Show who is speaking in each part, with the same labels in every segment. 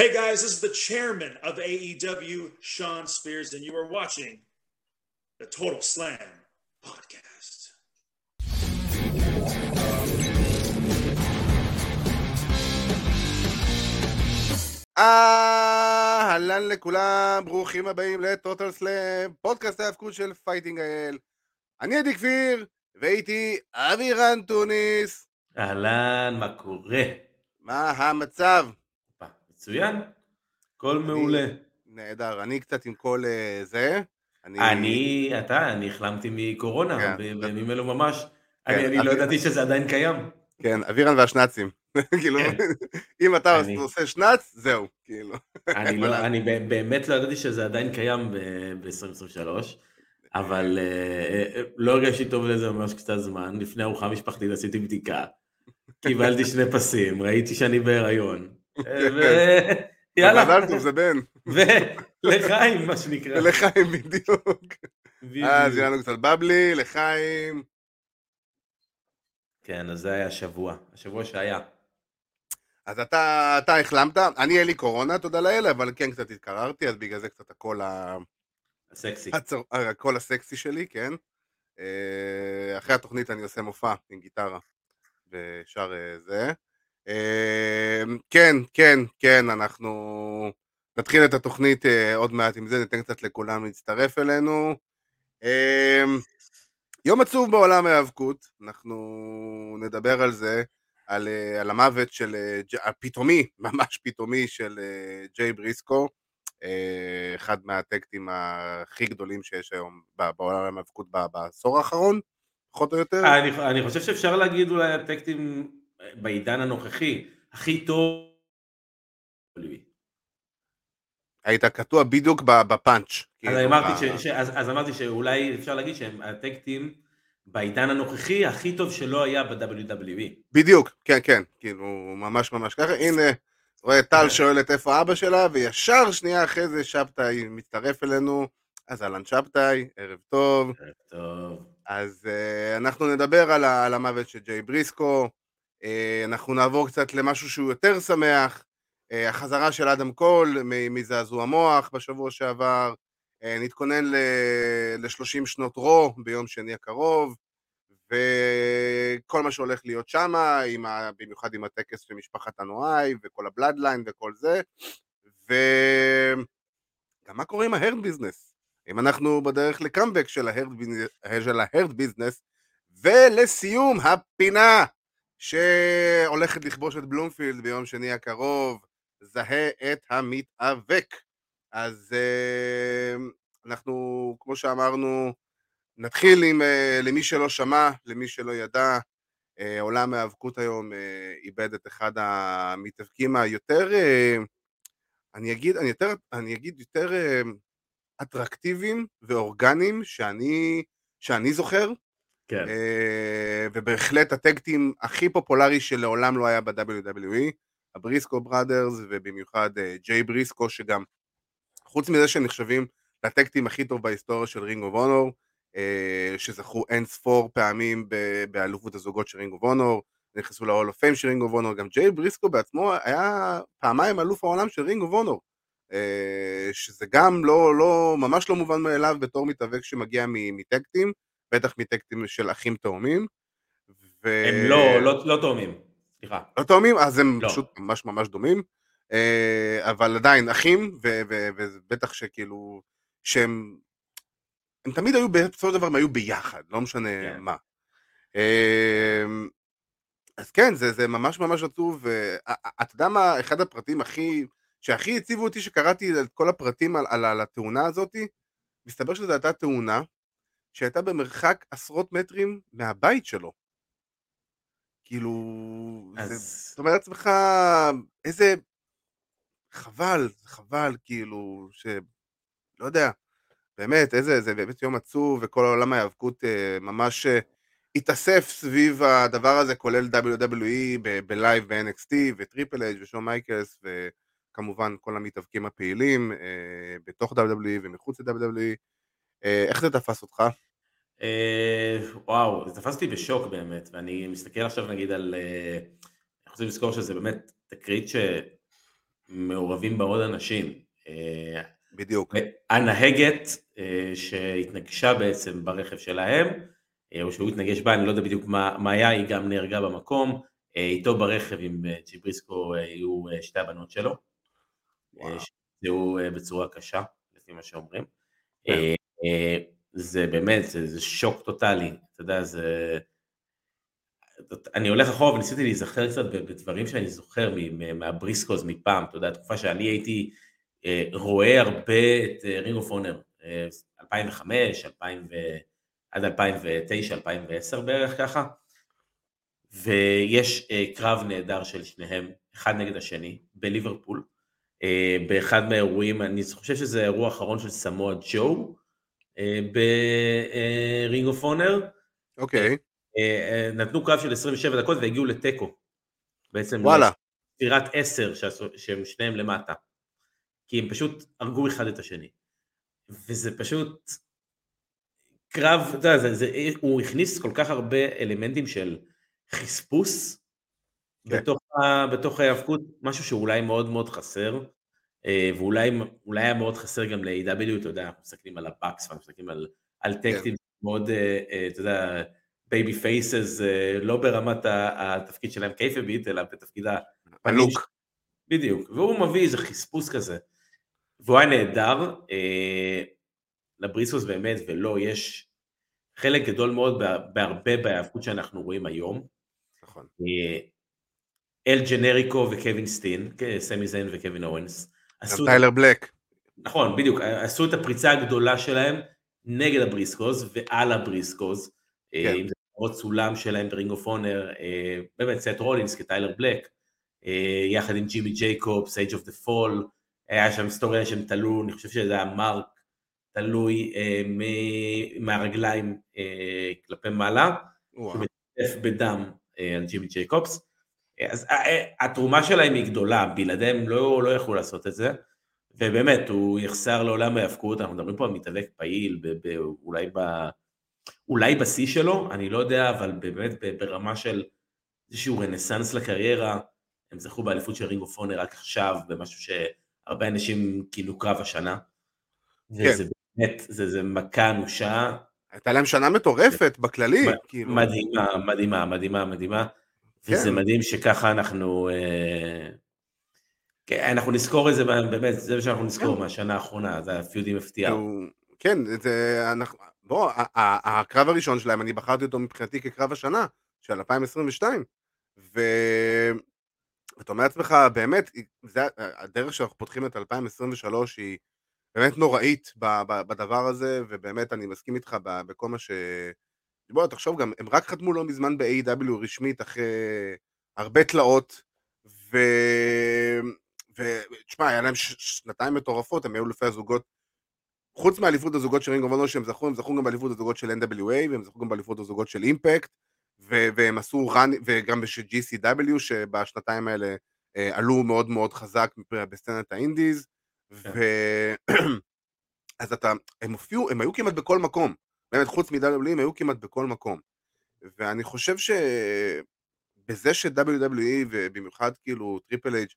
Speaker 1: Hey guys, this is the chairman of AEW, Shawn Spears, and you are watching the Total Slam podcast.
Speaker 2: אהלן לכולם, ברוכים הבאים לטוטל סלאם, פודקאסט ההאבקות של פייטינג האל. אני עדי כפיר, ואיתי אבירן טוניס.
Speaker 3: אהלן, מה קורה?
Speaker 2: מה המצב?
Speaker 3: מצוין, הכל מעולה.
Speaker 2: נהדר, אני קצת עם כל אה, זה.
Speaker 3: אני, אתה, אני החלמתי מקורונה,
Speaker 2: כן.
Speaker 3: בימים אלו ממש.
Speaker 2: כן,
Speaker 3: אני אני לא ידעתי שזה עדיין קיים.
Speaker 2: כן, אבירן והשנצים. כאילו,
Speaker 3: כן.
Speaker 2: אם אתה
Speaker 3: אני-
Speaker 2: עושה שנץ, זהו, כאילו.
Speaker 3: אני לא-? אני באמת לא ידעתי שזה עדיין קיים ב-2023, אבל אה, אה, לא הרגשתי טוב לזה ממש קצת זמן. לפני ארוחה משפחתית עשיתי בדיקה, קיבלתי שני פסים, ראיתי שאני בהיריון. אה, ו- יאללה,
Speaker 2: מזל טוב, זה בן.
Speaker 3: ולחיים מה שנקרא.
Speaker 2: לחיים בדיוק. אז
Speaker 3: בדיוק.
Speaker 2: יהיה לנו קצת בבלי, לחיים.
Speaker 3: כן, אז זה היה השבוע, השבוע שהיה.
Speaker 2: אז אתה, אתה החלמת, אני אין לי קורונה, תודה לאל, אבל כן קצת התקררתי, אז בגלל זה קצת הקול, ה...
Speaker 3: סקסי.
Speaker 2: הצר... הקול הסקסי שלי, כן. אה, אחרי התוכנית אני עושה מופע עם גיטרה ושר אה, זה. אה, כן, כן, כן, אנחנו נתחיל את התוכנית אה, עוד מעט עם זה, ניתן קצת לכולם להצטרף אלינו. אה, יום עצוב בעולם ההיאבקות, אנחנו נדבר על זה, על, אה, על המוות של, אה, הפתאומי, ממש פתאומי של אה, ג'יי בריסקו, אה, אחד מהטקטים הכי גדולים שיש היום בעולם ההיאבקות בעשור האחרון, פחות או יותר.
Speaker 3: אה, אני, אני חושב שאפשר להגיד אולי הטקטים אה, בעידן הנוכחי, הכי טוב.
Speaker 2: היית קטוע בדיוק בפאנץ'.
Speaker 3: אז
Speaker 2: כאילו,
Speaker 3: אמרתי, ש, ש, אז, אז אמרתי שאולי אפשר להגיד שהם הטקטים בעידן הנוכחי הכי טוב שלא היה ב-WWE.
Speaker 2: בדיוק, כן, כן, כאילו, ממש ממש ככה. הנה, רואה טל שואלת איפה אבא שלה, וישר שנייה אחרי זה שבתאי מצטרף אלינו. אז אהלן שבתאי, ערב טוב.
Speaker 3: טוב.
Speaker 2: אז uh, אנחנו נדבר על, ה- על המוות של ג'יי בריסקו, אנחנו נעבור קצת למשהו שהוא יותר שמח, uh, החזרה של אדם קול מזעזוע מוח בשבוע שעבר, uh, נתכונן ל-30 שנות רו ביום שני הקרוב, וכל מה שהולך להיות שם, במיוחד עם הטקס של משפחת אנואי וכל ה Bloodline וכל זה, וגם מה קורה עם ה Hurt Business? אם אנחנו בדרך לקאמבק של ה Hurt Business, ולסיום הפינה שהולכת לכבוש את בלומפילד ביום שני הקרוב, זהה את המתאבק. אז אה, אנחנו, כמו שאמרנו, נתחיל עם אה, למי שלא שמע, למי שלא ידע, אה, עולם ההיאבקות היום איבד את אחד המתאבקים היותר, אני אגיד, אני יותר, אני אגיד יותר אטרקטיביים ואורגניים שאני, שאני זוכר,
Speaker 3: כן.
Speaker 2: אה, ובהחלט הטקטים הכי פופולרי שלעולם לא היה ב-WWE, הבריסקו בראדרס, ובמיוחד אה, ג'יי בריסקו, שגם, חוץ מזה שהם נחשבים לטאג טים הכי טוב בהיסטוריה של רינג אוף אונור, שזכו אין ספור פעמים באלופות הזוגות של רינג אוף אונור, נכנסו ל-Hall of Fame של רינג אוף אונור, גם ג'יי בריסקו בעצמו היה פעמיים אלוף העולם של רינג אוף אונור. אה, שזה גם לא, לא, ממש לא מובן מאליו בתור מתאבק שמגיע מטאג טים, בטח מטאג טים של אחים תאומים. ו...
Speaker 3: הם לא, לא, לא תאומים. סליחה.
Speaker 2: לא תאומים? אז הם
Speaker 3: לא.
Speaker 2: פשוט ממש ממש דומים. אה, אבל עדיין אחים, ובטח שכאילו, שהם... הם תמיד היו, בסופו של דבר הם היו ביחד, לא משנה
Speaker 3: כן.
Speaker 2: מה. אה, אז כן, זה, זה ממש ממש עצוב. ואתה יודע מה, אחד הפרטים הכי... שהכי הציבו אותי שקראתי את כל הפרטים על, על, על התאונה הזאתי, מסתבר שזו הייתה תאונה שהייתה במרחק עשרות מטרים מהבית שלו. כאילו, זה,
Speaker 3: אז
Speaker 2: אתה אומר לעצמך, איזה חבל, חבל, כאילו, ש... לא יודע, באמת, איזה, זה באמת יום עצוב, וכל העולם ההיאבקות אה, ממש אה, התאסף סביב הדבר הזה, כולל WWE בלייב ב-NXT, וטריפל אייג' ושון מייקלס, וכמובן כל המתאבקים הפעילים אה, בתוך WWE ומחוץ ל-WWE. אה, איך זה תפס אותך?
Speaker 3: אה, וואו, זה תפס אותי בשוק באמת, ואני מסתכל עכשיו נגיד על... אה, אני רוצה לזכור שזה באמת תקרית ש... מעורבים בה עוד אנשים. אה,
Speaker 2: בדיוק.
Speaker 3: הנהגת אה, שהתנגשה בעצם ברכב שלהם, אה, או שהוא התנגש בה, אני לא יודע בדיוק מה, מה היה, היא גם נהרגה במקום, איתו ברכב עם צ'יבריסקו היו שתי הבנות שלו, שנפצעו בצורה קשה, לפי מה שאומרים. זה באמת, זה, זה שוק טוטאלי, אתה יודע, זה... אני הולך אחורה וניסיתי להיזכר קצת בדברים שאני זוכר מהבריסקוז מפעם, אתה יודע, תקופה שאני הייתי אה, רואה הרבה את רינג אוף אונר, 2005, 2000 ו... עד 2009, 2010 בערך ככה, ויש אה, קרב נהדר של שניהם, אחד נגד השני, בליברפול, אה, באחד מהאירועים, אני חושב שזה האירוע האחרון של סמואל ג'ו, ברינג אוף אונר.
Speaker 2: אוקיי.
Speaker 3: נתנו קרב של 27 דקות והגיעו לתיקו. בעצם
Speaker 2: וואלה.
Speaker 3: ספירת 10 שהם שניהם למטה. כי הם פשוט הרגו אחד את השני. וזה פשוט קרב, אתה יודע, זה, זה, הוא הכניס כל כך הרבה אלמנטים של חספוס כן. בתוך, בתוך ההיאבקות, משהו שאולי מאוד מאוד חסר, אה, ואולי היה מאוד חסר גם ל- AEW, אתה יודע, אנחנו מסתכלים על ה Bucks, מסתכלים על, על טקטים כן. מאוד, אה, אה, אתה יודע, babyfaces, לא ברמת התפקיד שלהם קייפבית, אלא בתפקיד
Speaker 2: ה look.
Speaker 3: בדיוק, והוא מביא איזה חספוס כזה. והוא היה נהדר, אה, לבריסקוז באמת ולא, יש חלק גדול מאוד בהרבה בהיאבקות שאנחנו רואים היום.
Speaker 2: נכון.
Speaker 3: אה, אל ג'נריקו וקווין סטין, סמי זיין וקווין אוונס.
Speaker 2: גם טיילר בלק.
Speaker 3: נכון, בדיוק, עשו את הפריצה הגדולה שלהם נגד הבריסקוז ועל הבריסקוז. אה, כן. אם זה עוד סולם שלהם ב Ring of Honor, באמת סט רולינס כטיילר בלק, יחד עם ג'ימי ג'ייקוב, Age of the Fall, היה שם היסטוריה שהם תלו, אני חושב שזה היה מרק תלוי אה, מהרגליים אה, כלפי מעלה, שמטפף בדם אה, על ג'ימי ג'ייקובס. אז אה, אה, התרומה שלהם היא גדולה, בלעדיהם לא, לא יכלו לעשות את זה, ובאמת, הוא יחסר לעולם ההאבקות, אנחנו מדברים פה על מתאבק פעיל, ב, ב, אולי, ב, אולי בשיא שלו, אני לא יודע, אבל באמת ברמה של איזשהו רנסאנס לקריירה, הם זכו באליפות של רינגו פונר רק עכשיו, במשהו ש... הרבה אנשים כאילו קרב השנה. כן. וזה באמת, זה, זה מכה אנושה.
Speaker 2: הייתה להם שנה מטורפת בכללי.
Speaker 3: כאילו. מדהימה, מדהימה, מדהימה, מדהימה. כן. וזה מדהים שככה אנחנו... אה, כן, אנחנו נזכור את זה, באמת, זה מה שאנחנו נזכור כן. מהשנה האחרונה, זה הפיודים הפתיעה.
Speaker 2: כן, זה, אנחנו, בוא, הקרב הראשון שלהם, אני בחרתי אותו מבחינתי כקרב השנה, של 2022, ו... ואתה אומר לעצמך, באמת, זה, הדרך שאנחנו פותחים את 2023 היא באמת נוראית בדבר הזה, ובאמת אני מסכים איתך בכל מה ש... בוא, תחשוב גם, הם רק חתמו לא מזמן ב-AW רשמית אחרי הרבה תלאות, ו... ותשמע, היה להם שנתיים מטורפות, הם היו לפי הזוגות, חוץ מאליפות הזוגות של רינגו ונו שהם זכו, הם זכו גם באליפות הזוגות של NWA, והם זכו גם באליפות הזוגות של אימפקט, ו- והם עשו run, וגם בשל GCW, שבשנתיים האלה אה, עלו מאוד מאוד חזק בסצנת ה indies, כן. ו... אז אתה, הם הופיעו, הם היו כמעט בכל מקום, באמת חוץ מ-WWE הם היו כמעט בכל מקום. ואני חושב שבזה ש-WWE ובמיוחד כאילו Triple H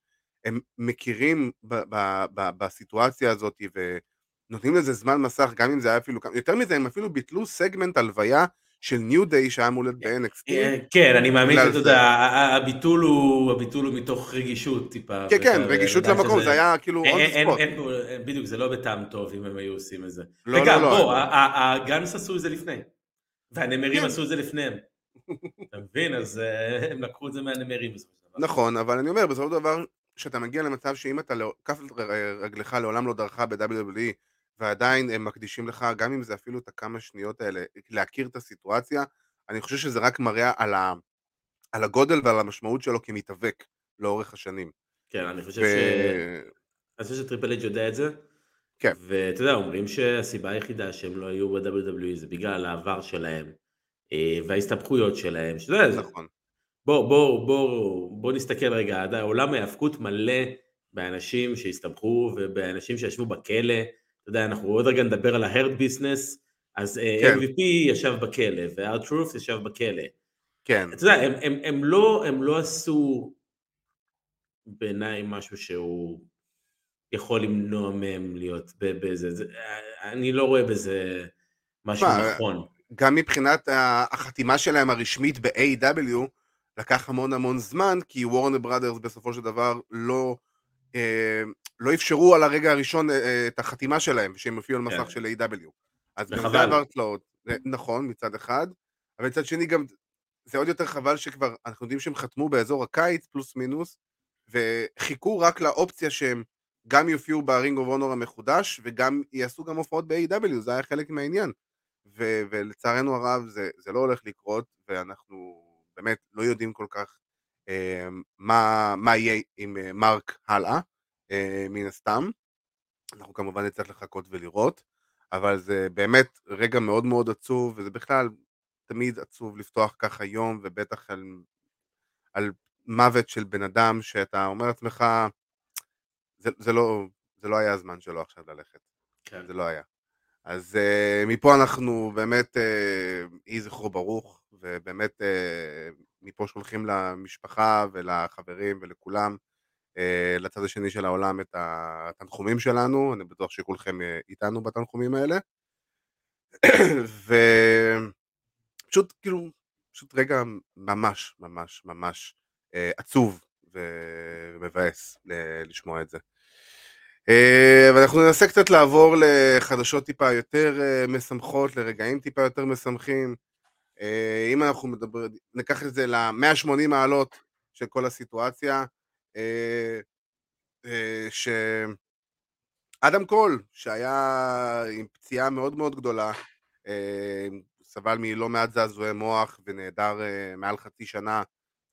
Speaker 2: הם מכירים ב- ב- ב- בסיטואציה הזאת ונותנים לזה זמן מסך, גם אם זה היה אפילו, יותר מזה הם אפילו ביטלו סגמנט הלוויה של ניו דיי שהיה אמור להיות ב-NXT.
Speaker 3: אה, כן, אני מאמין שאתה יודע, הביטול הוא הביטול הוא מתוך רגישות טיפה.
Speaker 2: כן, כן, רגישות למקום, זה היה כאילו עוד
Speaker 3: ספוט. בדיוק, זה לא בטעם טוב אם הם היו עושים את זה. לא, לא, לא. בוא, הגאנס עשו את זה לפני, והנמרים כן. עשו את זה לפניהם. אתה מבין? אז אה, הם לקחו את זה מהנמרים
Speaker 2: נכון, אבל אני אומר, בסופו של דבר, כשאתה מגיע למצב שאם אתה, לא- כף רגלך לעולם לא דרכה ב-WWE, ועדיין הם מקדישים לך, גם אם זה אפילו את הכמה שניות האלה, להכיר את הסיטואציה, אני חושב שזה רק מראה על, ה, על הגודל ועל המשמעות שלו כמתאבק לאורך השנים.
Speaker 3: כן, אני חושב ו... ש... אני חושב שטריפל אייג' יודע את זה.
Speaker 2: כן.
Speaker 3: ואתה יודע, אומרים שהסיבה היחידה שהם לא היו ב-WWE זה בגלל העבר שלהם, אה, וההסתבכויות שלהם, שאתה יודע, נכון. בוא, בוא, בוא, בוא נסתכל רגע, עולם ההאבקות מלא באנשים שהסתבכו ובאנשים שישבו בכלא, אתה יודע, אנחנו עוד רגע נדבר על ההרד ביזנס, אז אה, כן. MVP ישב בכלא, והארט-טרוף ישב בכלא.
Speaker 2: כן.
Speaker 3: אתה יודע, הם, הם, הם, לא, הם לא עשו בעיניי משהו שהוא יכול למנוע מהם להיות בזה, זה, אני לא רואה בזה משהו מה, נכון.
Speaker 2: גם מבחינת החתימה שלהם הרשמית ב-AW, לקח המון המון זמן, כי Warner Brothers בסופו של דבר לא, אה, לא אפשרו על הרגע הראשון אה, את החתימה שלהם, שהם הופיעו על מסך כן. של AEW. אז גם זה עבר תלאות, נכון מצד אחד, אבל מצד שני גם זה עוד יותר חבל שכבר, אנחנו יודעים שהם חתמו באזור הקיץ, פלוס מינוס, וחיכו רק לאופציה שהם גם יופיעו ב Ring of Honor המחודש, וגם יעשו גם הופעות ב-AEW, זה היה חלק מהעניין. ו- ולצערנו הרב זה, זה לא הולך לקרות, ואנחנו באמת לא יודעים כל כך אה, מה, מה יהיה עם אה, מרק הלאה, אה, מן הסתם. אנחנו כמובן נצטרך לחכות ולראות, אבל זה באמת רגע מאוד מאוד עצוב, וזה בכלל תמיד עצוב לפתוח ככה יום, ובטח על, על מוות של בן אדם, שאתה אומר לעצמך, זה, זה, לא, זה לא היה הזמן שלו עכשיו ללכת. כן. זה לא היה. אז uh, מפה אנחנו באמת, uh, יהי זכרו ברוך, ובאמת uh, מפה שולחים למשפחה ולחברים ולכולם לצד השני של העולם את התנחומים שלנו, אני בטוח שכולכם uh, איתנו בתנחומים האלה. ופשוט כאילו, פשוט רגע ממש ממש ממש uh, עצוב ומבאס לשמוע את זה. אה, ואנחנו ננסה קצת לעבור לחדשות טיפה יותר אה, משמחות, לרגעים טיפה יותר משמחים. אה, אם אנחנו מדברים, ניקח את זה ל-180 מעלות של כל הסיטואציה, שאדם קול, שהיה עם פציעה מאוד מאוד גדולה, סבל מלא מעט זעזועי מוח ונעדר מעל חצי שנה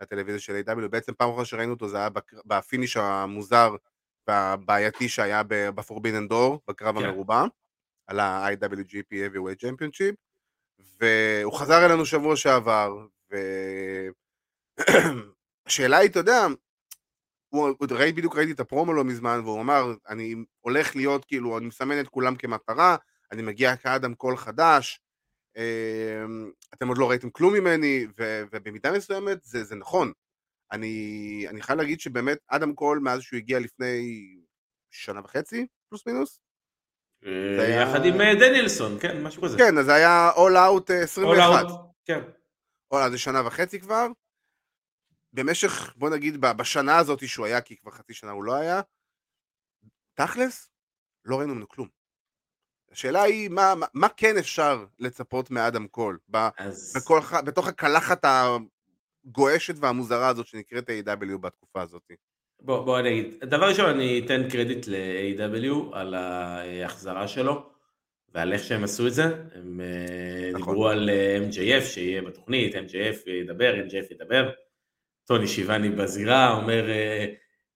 Speaker 2: לטלוויזיה של AEW. בעצם פעם אחרונה שראינו אותו זה היה ב finish המוזר והבעייתי שהיה ב Forbidden Door, בקרב כן. המרובע, על ה-IWGP Heavyweight Championship, והוא חזר אלינו שבוע שעבר, והשאלה היא, אתה יודע, הוא, ראי, בדיוק ראיתי את הפרומו לא מזמן, והוא אמר, אני הולך להיות, כאילו, אני מסמן את כולם כמטרה, אני מגיע כאדם קול חדש, אמ, אתם עוד לא ראיתם כלום ממני, ובמידה מסוימת זה, זה נכון. אני, אני חייב להגיד שבאמת אדם קול מאז שהוא הגיע לפני שנה וחצי, פלוס מינוס.
Speaker 3: אה, יחד עם אה, דניאלסון, כן, משהו כזה.
Speaker 2: כן, אז זה היה All Out 21.
Speaker 3: אה, All Out, כן.
Speaker 2: All Out זה שנה וחצי כבר. במשך, בוא נגיד, בשנה הזאת שהוא היה, כי כבר חצי שנה הוא לא היה, תכלס, לא ראינו ממנו כלום. השאלה היא, מה, מה, מה כן אפשר לצפות מאדם קול? אז... בכל, בתוך הקלחת הגועשת והמוזרה הזאת שנקראת A.W. בתקופה הזאת.
Speaker 3: בוא, בוא אני אגיד, דבר ראשון אני אתן קרדיט ל-A.W. על ההחזרה שלו ועל איך שהם עשו את זה, הם אה, נכון. דיברו על אה, MJF שיהיה בתוכנית, MJF ידבר, MJF ידבר, טוני שיבני בזירה אומר אה,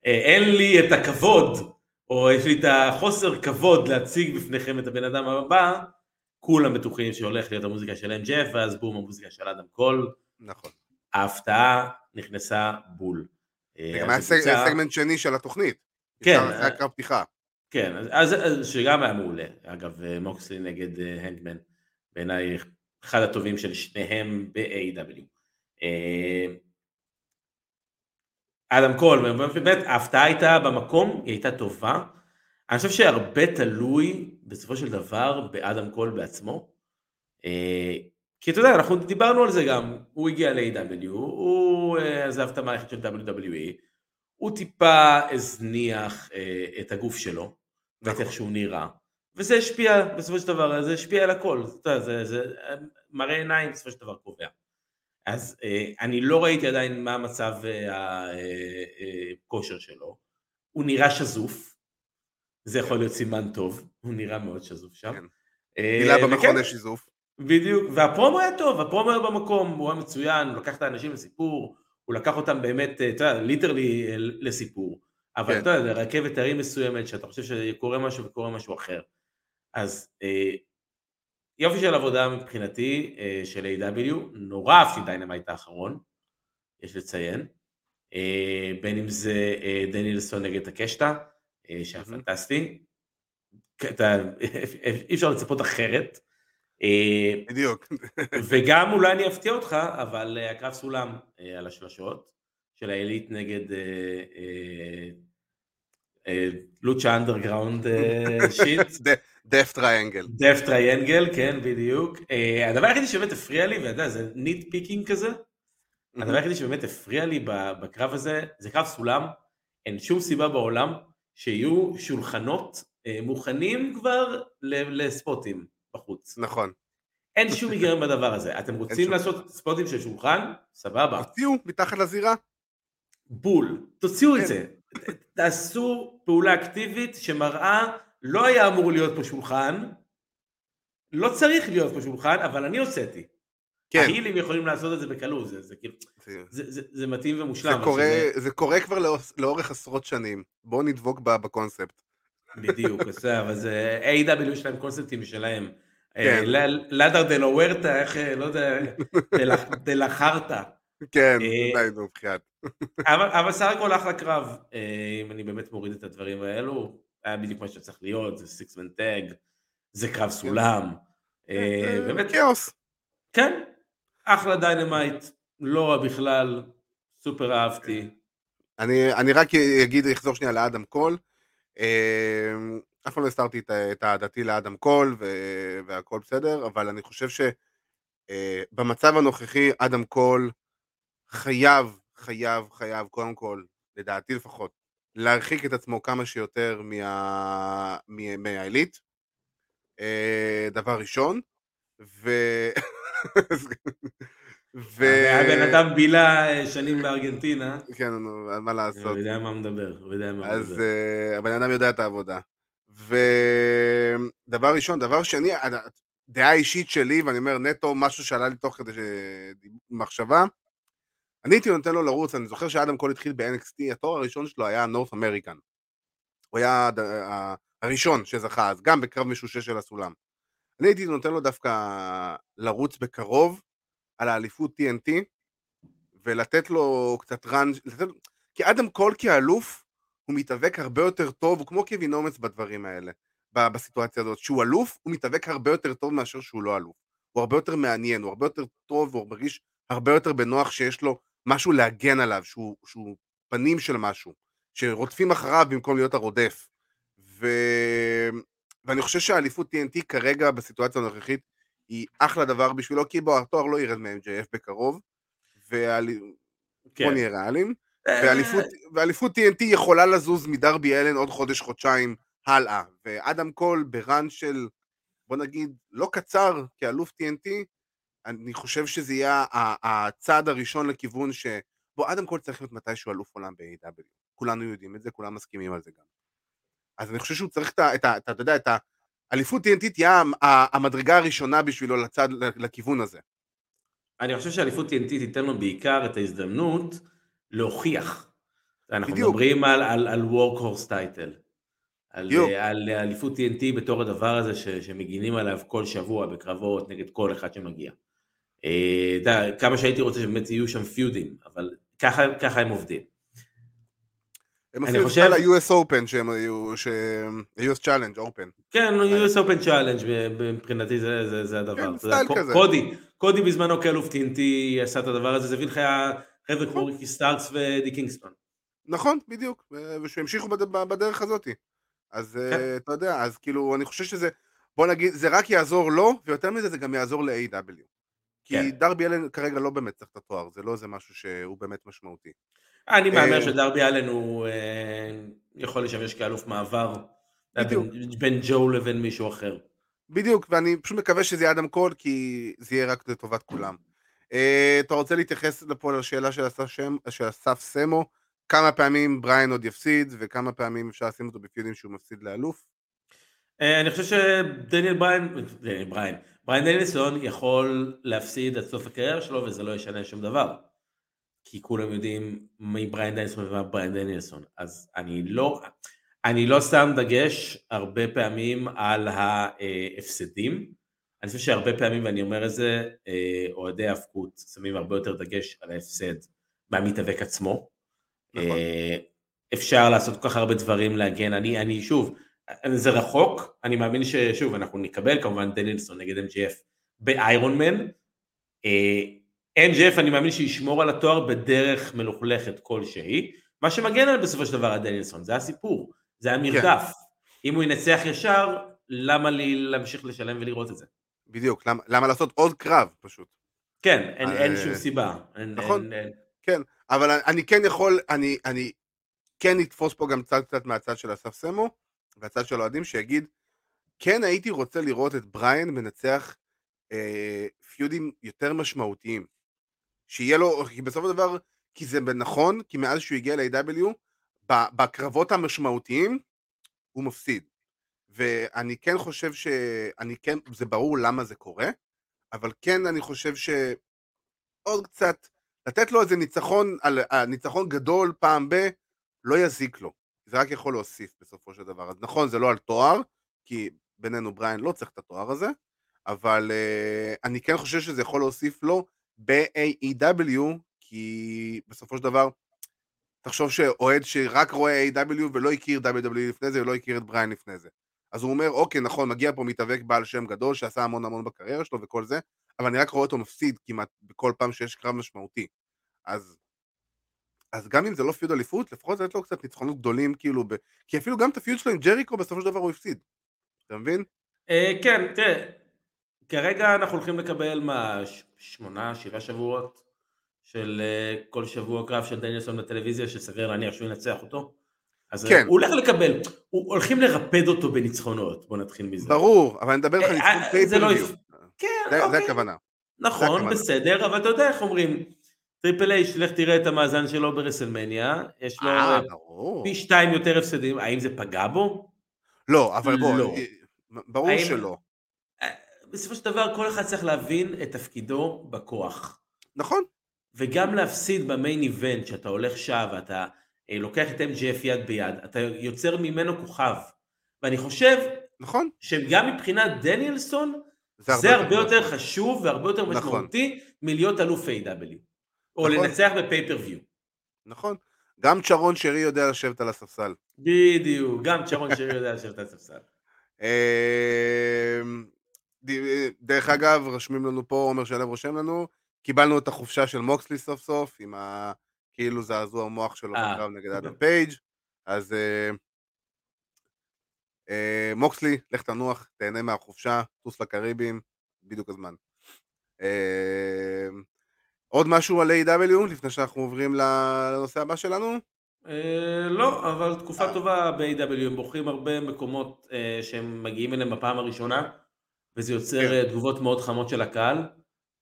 Speaker 3: אין לי את הכבוד או יש לי את החוסר כבוד להציג בפניכם את הבן אדם הבא, כולם בטוחים שהולך להיות המוזיקה של MJF ואז בום המוזיקה של אדם קול.
Speaker 2: נכון.
Speaker 3: ההפתעה נכנסה בול.
Speaker 2: זה גם היה סגמנט שני של התוכנית. כן. זה היה קרב פתיחה.
Speaker 3: כן, אז, אז שגם היה מעולה. אגב, אה, מוקסלי נגד אה, הנדמן, בעיניי אחד הטובים של שניהם ב-AW. אה, אדם קול, באמת ההפתעה הייתה במקום, היא הייתה טובה. אני חושב שהרבה תלוי בסופו של דבר באדם קול בעצמו. כי אתה יודע, אנחנו דיברנו על זה גם, הוא הגיע ל-AW, הוא אה, עזב את המערכת של WWE, הוא טיפה הזניח אה, את הגוף שלו, ואת איך שהוא נראה, וזה השפיע בסופו של דבר, זה השפיע על הכל, אתה יודע, זה, זה מראה עיניים בסופו של דבר קובע. אז אה, אני לא ראיתי עדיין מה מצב הכושר שלו, הוא נראה שזוף, זה יכול להיות סימן טוב, הוא נראה מאוד שזוף שם. כן.
Speaker 2: מילה במכון יש שיזוף.
Speaker 3: בדיוק, והפרומו היה טוב, הפרומו היה במקום, הוא היה מצוין, הוא לקח את האנשים לסיפור, הוא לקח אותם באמת, אתה יודע, ליטרלי אה, לסיפור. אבל כן. אתה יודע, רכבת הרים מסוימת, שאתה חושב שקורה משהו וקורה משהו אחר. אז אה, יופי של עבודה מבחינתי אה, של AEW, נורא אהבתי Dynamite האחרון, יש לציין. אה, בין אם זה אה, דנילסון נגד טקשיטה, שהיה פנטסטי. אי אפשר לצפות אחרת.
Speaker 2: בדיוק.
Speaker 3: וגם אולי אני אפתיע אותך, אבל הקרב סולם על השלשות, של העילית נגד Lucha Underground shit.
Speaker 2: Death Triangle.
Speaker 3: Death Triangle, כן, בדיוק. הדבר היחידי שבאמת הפריע לי, ואתה יודע, זה nitpicking כזה, הדבר היחידי שבאמת הפריע לי בקרב הזה, זה קרב סולם, אין שום סיבה בעולם שיהיו שולחנות מוכנים כבר לספוטים בחוץ.
Speaker 2: נכון.
Speaker 3: אין שום היגיון בדבר הזה. אתם רוצים לעשות ספוטים של שולחן? סבבה.
Speaker 2: תוציאו מתחת לזירה.
Speaker 3: בול. תוציאו את כן. זה. תעשו פעולה אקטיבית שמראה לא היה אמור להיות פה שולחן, לא צריך להיות פה שולחן, אבל אני הוצאתי. כן. ההילים יכולים לעשות את זה בקלות, זה, זה, זה, זה, זה, זה מתאים ומושלם.
Speaker 2: זה קורה, שזה... זה קורה כבר לאורך עשרות שנים, בואו נדבוק בקונספט.
Speaker 3: בדיוק, אבל זה, AEW. יש להם קונספטים משלהם. כן. Ladder de la Muerte, איך, לא יודע, דה לחרטה.
Speaker 2: כן, די, נו, בחייאת.
Speaker 3: אבל סך הכל אחלה קרב, אה, אם אני באמת מוריד את הדברים האלו, היה בדיוק מה שצריך להיות, זה six man tag, זה קרב סולם.
Speaker 2: אה, באמת. כאוס.
Speaker 3: כן, אחלה Dynamite, לא רע בכלל, סופר אהבתי.
Speaker 2: אני רק אגיד, אחזור שנייה לאדם קול. אה, אף פעם לא הסתרתי את אהדתי לאדם קול והכל בסדר, אבל אני חושב שבמצב הנוכחי אדם קול חייב, חייב, חייב, קודם כל, לדעתי לפחות, להרחיק את עצמו כמה שיותר מה... מהעילית, אה, דבר ראשון, ו...
Speaker 3: ו... הבן אדם בילה אה, שנים בארגנטינה.
Speaker 2: כן, מה לעשות. הוא
Speaker 3: יודע מה מדבר, הוא יודע מה
Speaker 2: מדבר. אז הבן אדם יודע את העבודה. ודבר ראשון, דבר שני, דעה אישית שלי, ואני אומר נטו משהו שעלה לי תוך כדי מחשבה, אני הייתי נותן לו לרוץ, אני זוכר שאדם קול התחיל ב-NXT, התואר הראשון שלו היה נורת' אמריקן. הוא היה הראשון שזכה אז, גם בקרב משושש של הסולם. אני הייתי נותן לו דווקא לרוץ בקרוב על האליפות TNT, ולתת לו קצת ראנג', לתת... כי אדם קול כאלוף, הוא מתאבק הרבה יותר טוב, הוא כמו קווין אומץ בדברים האלה, בסיטואציה הזאת. שהוא אלוף, הוא מתאבק הרבה יותר טוב מאשר שהוא לא אלוף. הוא הרבה יותר מעניין, הוא הרבה יותר טוב, והוא מרגיש הרבה יותר בנוח שיש לו משהו להגן עליו, שהוא, שהוא פנים של משהו, שרודפים אחריו במקום להיות הרודף. ו... ואני חושב שהאליפות TNT כרגע בסיטואציה הנוכחית היא אחלה דבר בשבילו, כי בוא, התואר לא ירד מ-MJF בקרוב, ואל... כן. בוא נהיה ריאליים, אה, ואליפות TNT יכולה לזוז מדרבי אלן עוד חודש-חודשיים הלאה, ואדם קול בראן של, בוא נגיד, לא קצר כאלוף TNT, אני חושב שזה יהיה הצעד הראשון לכיוון ש... בוא, אדם קול צריך להיות מתישהו אלוף עולם ב-AW. כולנו יודעים את זה, כולם מסכימים על זה גם. אז אני חושב שהוא צריך את ה... אתה יודע, את האליפות TNT תהיה המדרגה הראשונה בשבילו לצד, לכיוון הזה.
Speaker 3: אני חושב שאליפות TNT תיתן לו בעיקר את ההזדמנות להוכיח. אנחנו בדיוק. מדברים על, על, על Workhorse טייטל. על, על אליפות TNT בתור הדבר הזה ש, שמגינים עליו כל שבוע בקרבות נגד כל אחד שמגיע. אה, אתה יודע, כמה שהייתי רוצה שבאמת יהיו שם פיודים, אבל ככה, ככה הם עובדים.
Speaker 2: הם עושים חושב... על ה-US Open שהם היו, ש-US Challenge Open.
Speaker 3: כן, US Open Challenge מבחינתי זה, זה, זה הדבר. כן, סטייל כזה. קודי, קודי בזמנו כאלוף TNT עשה את הדבר הזה, זה הביא לך חבר'ה כמו ריקי סטארקס ואדי קינגסטון.
Speaker 2: נכון, בדיוק, ושהמשיכו בדרך הזאת. אז כן. אתה יודע, אז כאילו, אני חושב שזה, בוא נגיד, זה רק יעזור לו, ויותר מזה זה גם יעזור ל-AEW. כי כן. דרבי אלן כרגע לא באמת צריך את התואר, זה לא איזה משהו שהוא באמת משמעותי.
Speaker 3: אני מהמר אה, שדרבי אלן הוא אה, יכול לשמש כאלוף מעבר בין ג'ו לבין מישהו אחר.
Speaker 2: בדיוק, ואני פשוט מקווה שזה יהיה אדם קול, כי זה יהיה רק לטובת כולם. אה, אתה רוצה להתייחס לפה לשאלה של אסף סמו, כמה פעמים בריין עוד יפסיד, וכמה פעמים אפשר לשים אותו בפיודים שהוא מפסיד לאלוף?
Speaker 3: אני חושב שדניאל בריין, בריין, בריין דניאלסון יכול להפסיד עד סוף הקריירה שלו וזה לא ישנה שום דבר. כי כולם יודעים מי בריין דניאלסון ומה בריין דניאלסון. אז אני לא, אני לא שם דגש הרבה פעמים על ההפסדים. אני חושב שהרבה פעמים, ואני אומר את זה, אה, אוהדי האבקות שמים הרבה יותר דגש על ההפסד מהמתאבק עצמו. נכון. אה, אפשר לעשות כל כך הרבה דברים להגן. אני, אני שוב, זה רחוק, אני מאמין ששוב, אנחנו נקבל כמובן דנילסון נגד MGF באיירון מן, אה, MJF אני מאמין שישמור על התואר בדרך מלוכלכת כלשהי, מה שמגן על בסופו של דבר הדניאלסון, זה הסיפור, זה המרדף. כן. אם הוא ינצח ישר, למה לי להמשיך לשלם ולראות את זה?
Speaker 2: בדיוק, למה, למה לעשות עוד קרב פשוט?
Speaker 3: כן, אין, אין שום סיבה.
Speaker 2: נכון, אין, כן, אבל אני כן יכול, אני, אני כן אתפוס פה גם קצת קצת מהצד של אסף סמו, והצד של האוהדים, שיגיד, כן הייתי רוצה לראות את בריין מנצח אה, פיודים יותר משמעותיים. שיהיה לו, כי בסופו של דבר, כי זה נכון, כי מאז שהוא הגיע ל-AW, בקרבות המשמעותיים, הוא מפסיד. ואני כן חושב ש... אני כן, זה ברור למה זה קורה, אבל כן אני חושב שעוד קצת, לתת לו איזה ניצחון, על, אה, ניצחון גדול פעם ב... לא יזיק לו. זה רק יכול להוסיף בסופו של דבר. אז נכון, זה לא על תואר, כי בינינו בריין לא צריך את התואר הזה, אבל uh, אני כן חושב שזה יכול להוסיף לו ב-AEW, כי בסופו של דבר, תחשוב שאוהד שרק רואה A.W. ולא הכיר WWE לפני זה ולא הכיר את בריין לפני זה. אז הוא אומר, אוקיי, נכון, מגיע פה מתאבק בעל שם גדול שעשה המון המון בקריירה שלו וכל זה, אבל אני רק רואה אותו מפסיד כמעט בכל פעם שיש קרב משמעותי. אז, אז גם אם זה לא פיוד אליפות, לפחות לתת לו קצת ניצחונות גדולים, כאילו, ב... כי אפילו גם את הפיוד שלו עם ג'ריקו בסופו של דבר הוא הפסיד. אתה מבין?
Speaker 3: אה, כן, תראה, כרגע אנחנו הולכים לקבל מה, שמונה, שבעה שבועות של אה, כל שבוע קרב של דניאלסון בטלוויזיה, שסביר להניח שהוא ינצח אותו. אז כן. הוא הולך לקבל, הוא, הולכים לרפד אותו בניצחונות, בוא נתחיל מזה.
Speaker 2: ברור, אבל אני מדבר לך על אה, ניצחון pay-per-view.
Speaker 3: לא... כן, זה, אוקיי.
Speaker 2: זה הכוונה.
Speaker 3: נכון, זה בסדר, אבל אתה יודע איך אומרים, Triple H, לך תראה את המאזן שלו ב WrestleMania, יש לו אה, פי שתיים יותר הפסדים, האם זה פגע בו?
Speaker 2: לא, אבל בוא, לא. ברור האם... שלא.
Speaker 3: בסופו של דבר כל אחד צריך להבין את תפקידו בכוח.
Speaker 2: נכון.
Speaker 3: וגם להפסיד במיין איבנט, שאתה הולך שעה ואתה אה, לוקח את MGF יד ביד, אתה יוצר ממנו כוכב. ואני חושב,
Speaker 2: נכון,
Speaker 3: שגם מבחינת דניאלסון, זה הרבה, זה הרבה יותר יותר חשוב והרבה יותר נכון. משמעותי מלהיות אלוף A.W. או נכון. לנצח בפייפריוויו.
Speaker 2: נכון. גם צ'רון שרי יודע לשבת על הספסל.
Speaker 3: בדיוק, גם צ'רון שרי יודע לשבת על הספסל.
Speaker 2: אמ, דרך אגב, רשמים לנו פה, עומר שלו רושם לנו, קיבלנו את החופשה של מוקסלי סוף סוף, עם ה... כאילו זעזוע המוח שלו אה, בקרב נגד אדם פייג', אז אה, אה, מוקסלי, לך תנוח, תהנה מהחופשה, טוס לקריבים, בדיוק הזמן. עוד משהו על A.W. לפני שאנחנו עוברים לנושא הבא שלנו?
Speaker 3: אה, לא, אבל תקופה אה. טובה ב-A.W. הם בוחרים הרבה מקומות אה, שהם מגיעים אליהם בפעם הראשונה, וזה יוצר כן. תגובות מאוד חמות של הקהל.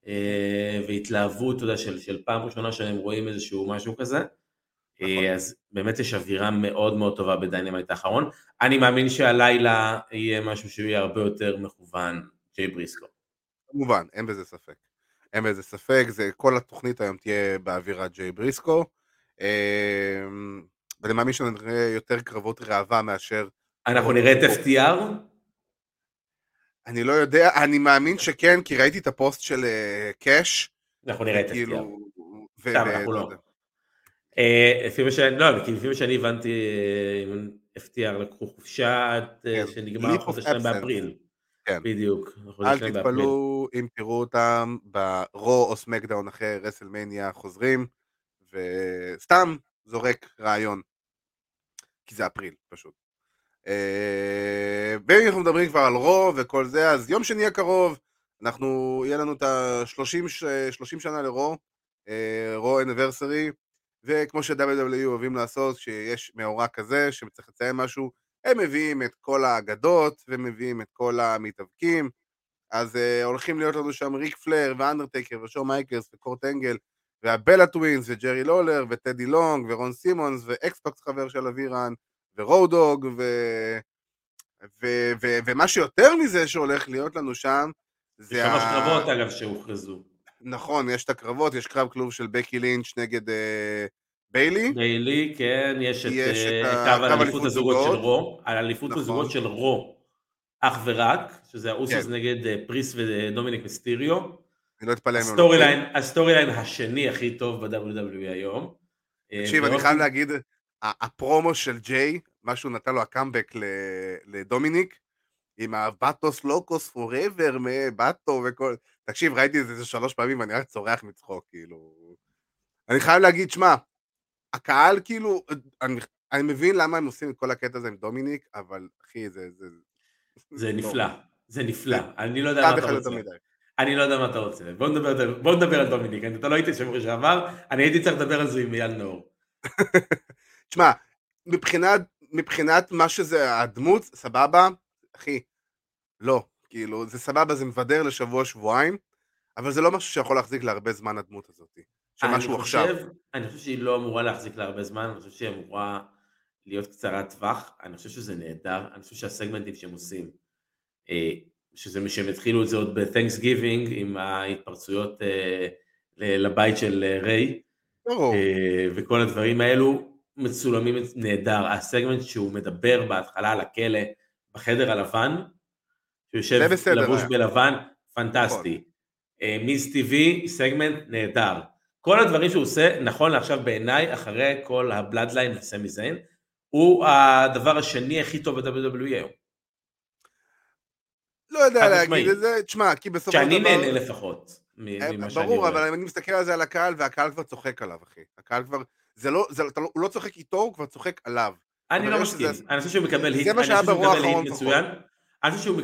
Speaker 3: אה, והתלהבות, אתה יודע, של, פעם ראשונה שהם רואים איזשהו משהו כזה. נכון. אז באמת יש אווירה מאוד מאוד טובה בדיינמייט האחרון. אני מאמין שהלילה יהיה משהו שהוא יהיה הרבה יותר מכוון, ג'יי בריסקו.
Speaker 2: כמובן, אין בזה ספק. אין בזה ספק, זה, כל התוכנית היום תהיה באווירת ג'יי בריסקו. אה, ואני מאמין שנראה יותר קרבות ראווה מאשר...
Speaker 3: אנחנו נראה את FTR?
Speaker 2: אני לא יודע, אני מאמין שכן, כי ראיתי את הפוסט של אה, קאש.
Speaker 3: אנחנו נראה את FTR. סתם, אנחנו לא. אה, לפי מה שאני, לא, כי לפי מה שאני הבנתי, אה, FTR לקחו חופשה כן, שנגמר החופש שלהם באפריל. כן. בדיוק.
Speaker 2: אל תתפלאו אם תראו אותם ברו או סמקדאון אחרי רסלמניה חוזרים, וסתם זורק רעיון. כי זה אפריל, פשוט. אה, ואם אנחנו מדברים כבר על רו וכל זה, אז יום שני הקרוב, אנחנו, יהיה לנו את ה-30 שנה לרו, רו anniversary, וכמו ש-WWE אוהבים לעשות, כשיש מאורע כזה, שצריך לציין משהו, הם מביאים את כל האגדות, ומביאים את כל המתאבקים, אז אה, הולכים להיות לנו שם ריק פלייר, ואנדרטייקר, ושון מייקלס, וקורט אנגל, והבלה טווינס, וג'רי לולר, וטדי לונג, ורון סימונס, ואקס-פאק חבר של אבירן, ורודוג, ו... ו... ו... ומה שיותר מזה שהולך להיות לנו שם,
Speaker 3: זה... יש שלוש ה... קרבות אגב שהוכרזו.
Speaker 2: נכון, יש את הקרבות, יש קרב כלוב של בקי לינץ' נגד אה, ביילי.
Speaker 3: ביילי, כן, יש את יש אה, קרב אליפות הזוגות של רו, על אליפות נכון. הזוגות של רו, אך ורק, שזה האוסוס כן. נגד אה, פריסט ודומיניק מיסטיריו.
Speaker 2: אני לא אתפלא
Speaker 3: ממנו. הסטורי ליין השני הכי טוב ב-WWE היום.
Speaker 2: אה, תקשיב, אני חייב להגיד, הפרומו של ג'יי, מה שהוא נתן לו הקאמבק לדומיניק, עם הבטוס לוקוס פוראבר מבטו וכל... תקשיב, ראיתי את זה שלוש פעמים ואני רק צורח מצחוק, כאילו... אני חייב להגיד, שמע, הקהל כאילו, אני, אני מבין למה הם עושים את כל הקטע הזה עם דומיניק, אבל אחי, זה... זה,
Speaker 3: זה נפלא, זה נפלא, אני לא יודע מה אתה רוצה. אני לא יודע מה אתה רוצה. בוא נדבר, בוא נדבר על דומיניק, אתה לא הייתי שבוע שעבר, אני הייתי צריך לדבר על זה עם אייל נאור.
Speaker 2: תשמע, מבחינת, מבחינת מה שזה הדמות, סבבה, אחי, לא, כאילו, זה סבבה, זה מבדר לשבוע, שבועיים, אבל זה לא משהו שיכול להחזיק להרבה זמן הדמות הזאת. שמשהו
Speaker 3: אני
Speaker 2: עכשיו.
Speaker 3: אני חושב שהיא לא אמורה להחזיק להרבה זמן, אני חושב שהיא אמורה להיות קצרת טווח, אני חושב שזה נהדר, אני חושב שהסגמנטים שהם עושים, אה, שזה שהם התחילו את זה עוד ב-Thanks Giving עם ההתפרצויות אה, לבית של אה, ריי, וכל הדברים האלו מצולמים נהדר, הסגמנט שהוא מדבר בהתחלה על הכלא בחדר הלבן, שהוא יושב לבוש בלבן, פנטסטי. מיס טיווי, סגמנט נהדר. כל הדברים שהוא עושה, נכון לעכשיו בעיניי, אחרי כל הבלאדליין וסמי זיין, הוא הדבר השני הכי טוב ב-WWE היום.
Speaker 2: לא יודע להגיד את זה, תשמע, כי בסופו של דבר...
Speaker 3: שאני נהנה לפחות.
Speaker 2: אה, ברור, אבל אני מסתכל על זה על הקהל, והקהל כבר צוחק עליו, אחי. הקהל כבר... זה לא, זה, לא, הוא לא צוחק איתו, הוא כבר צוחק עליו.
Speaker 3: אני לא מסכים, אני חושב שהוא מקבל היט, זה מה שהיה ברוע האחרון מצוין. אני חושב שהוא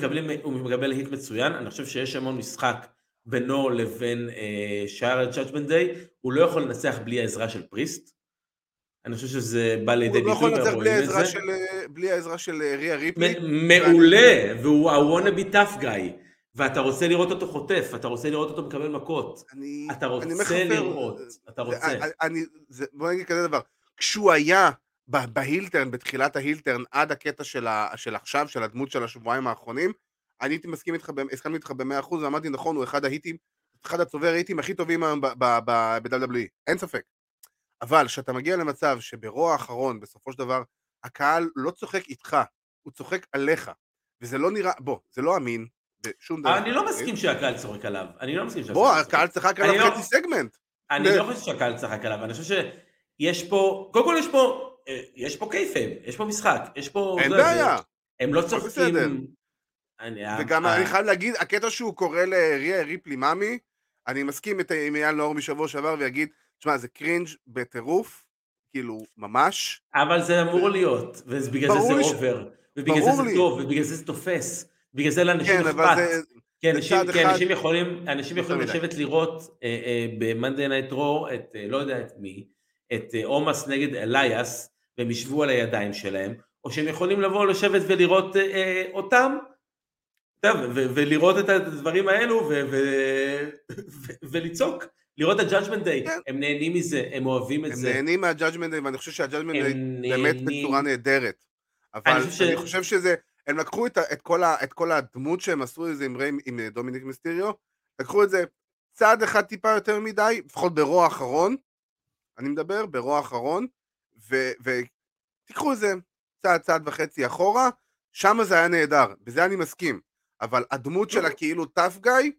Speaker 3: מקבל היט מצוין, אני חושב שיש המון משחק בינו לבין אה, שאר ג'אג'מנט דיי, הוא לא יכול לנצח בלי העזרה של פריסט. אני חושב שזה בא לידי ביטוי,
Speaker 2: הוא לא יכול לנצח בלי העזרה של, אה, בלי העזרה של אה, ריה ריפלי.
Speaker 3: מעולה, והוא be tough guy. ואתה רוצה לראות אותו חוטף, אתה רוצה לראות אותו מקבל מכות. אני, אתה רוצה אני מחפר, לראות, אתה רוצה. אני,
Speaker 2: אני, זה, בוא נגיד כזה דבר, כשהוא היה בהילטרן, בתחילת ההילטרן, עד הקטע של, ה, של עכשיו, של הדמות של השבועיים האחרונים, אני הייתי מסכים איתך, הסכמתי איתך במאה אחוז, ואמרתי נכון, הוא אחד ההיטים, אחד הצובר ההיטים הכי טובים היום ב-WWE, אין ספק. אבל כשאתה מגיע למצב שברוע האחרון, בסופו של דבר, הקהל לא צוחק איתך, הוא צוחק עליך, וזה לא נראה, בוא, זה לא אמין, בשום דבר.
Speaker 3: אני לא מסכים שהקהל צוחק עליו, אני לא מסכים
Speaker 2: שהקהל בוא, הקהל צחק עליו לא- חצי סגמנט.
Speaker 3: אני לא חושב שהקהל צחק עליו, אני חושב שיש פה, קודם כל יש פה, אה, יש פה קייפים, יש פה משחק, יש פה...
Speaker 2: אין בעיה.
Speaker 3: הם לא צוחקים...
Speaker 2: וגם אני חייב להגיד, הקטע שהוא קורא לריה ריפלי מאמי, אני מסכים עם אייל נאור משבוע שעבר ויגיד, תשמע, זה cringe בטירוף, כאילו, ממש.
Speaker 3: אבל זה אמור להיות, ובגלל זה זה over, ובגלל זה זה טוב, ובגלל זה זה תופס, בגלל זה לאנשים כן, אכפת. כי אנשים, כי אנשים יכולים, אנשים יכולים לשבת לראות אה, אה, ב-Monday Night Raw את, אה, לא יודע את מי, את אה, אומוס נגד אליאס, והם ישבו על הידיים שלהם, או שהם יכולים לבוא לשבת ולראות אה, אה, אותם, ולראות את הדברים האלו ולצעוק, לראות את ה-Judgment Day, כן. הם נהנים מזה, הם אוהבים את זה.
Speaker 2: הם נהנים מה-Judgment Day, ואני חושב שה-Judgment Day באמת בצורה נהדרת. אבל אני חושב שזה, הם לקחו את כל הדמות שהם עשו את זה עם דומיניק מיסטיריו, לקחו את זה צעד אחד טיפה יותר מדי, לפחות ברוע האחרון, אני מדבר, ברוע האחרון, ותיקחו את זה צעד, צעד וחצי אחורה, שם זה היה נהדר, בזה אני מסכים. אבל הדמות של הכאילו טאף גאי,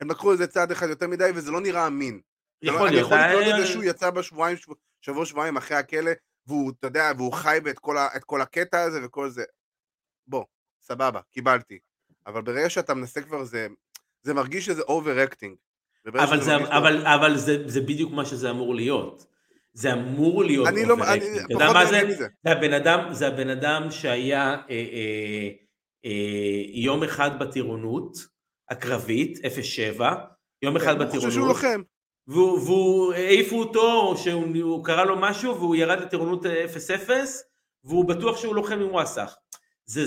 Speaker 2: הם לקחו איזה צעד אחד יותר מדי וזה לא נראה אמין. לא- יכול להיות. אני יכול לקרוא את זה שהוא יצא בשבועיים, שבוע שבועיים אחרי הכלא, והוא, אתה יודע, והוא חי את כל, את כל הקטע הזה וכל זה. בוא, סבבה, קיבלתי. אבל ברגע שאתה מנסה כבר זה, זה מרגיש שזה overacting.
Speaker 3: אבל, זה, אבל, אבל זה, זה בדיוק מה שזה אמור להיות. זה אמור להיות
Speaker 2: אני לא, אני פחות
Speaker 3: נהנה מזה. זה הבן אדם, זה הבן אדם שהיה... אה, אה, אה, יום אחד בטירונות הקרבית, 07, יום אחד כן, בטירונות. שהוא לוחם. והוא העיפו אותו, או שהוא קרה לו משהו, והוא ירד לטירונות 0-0, והוא בטוח שהוא לוחם עם ווסאח. זה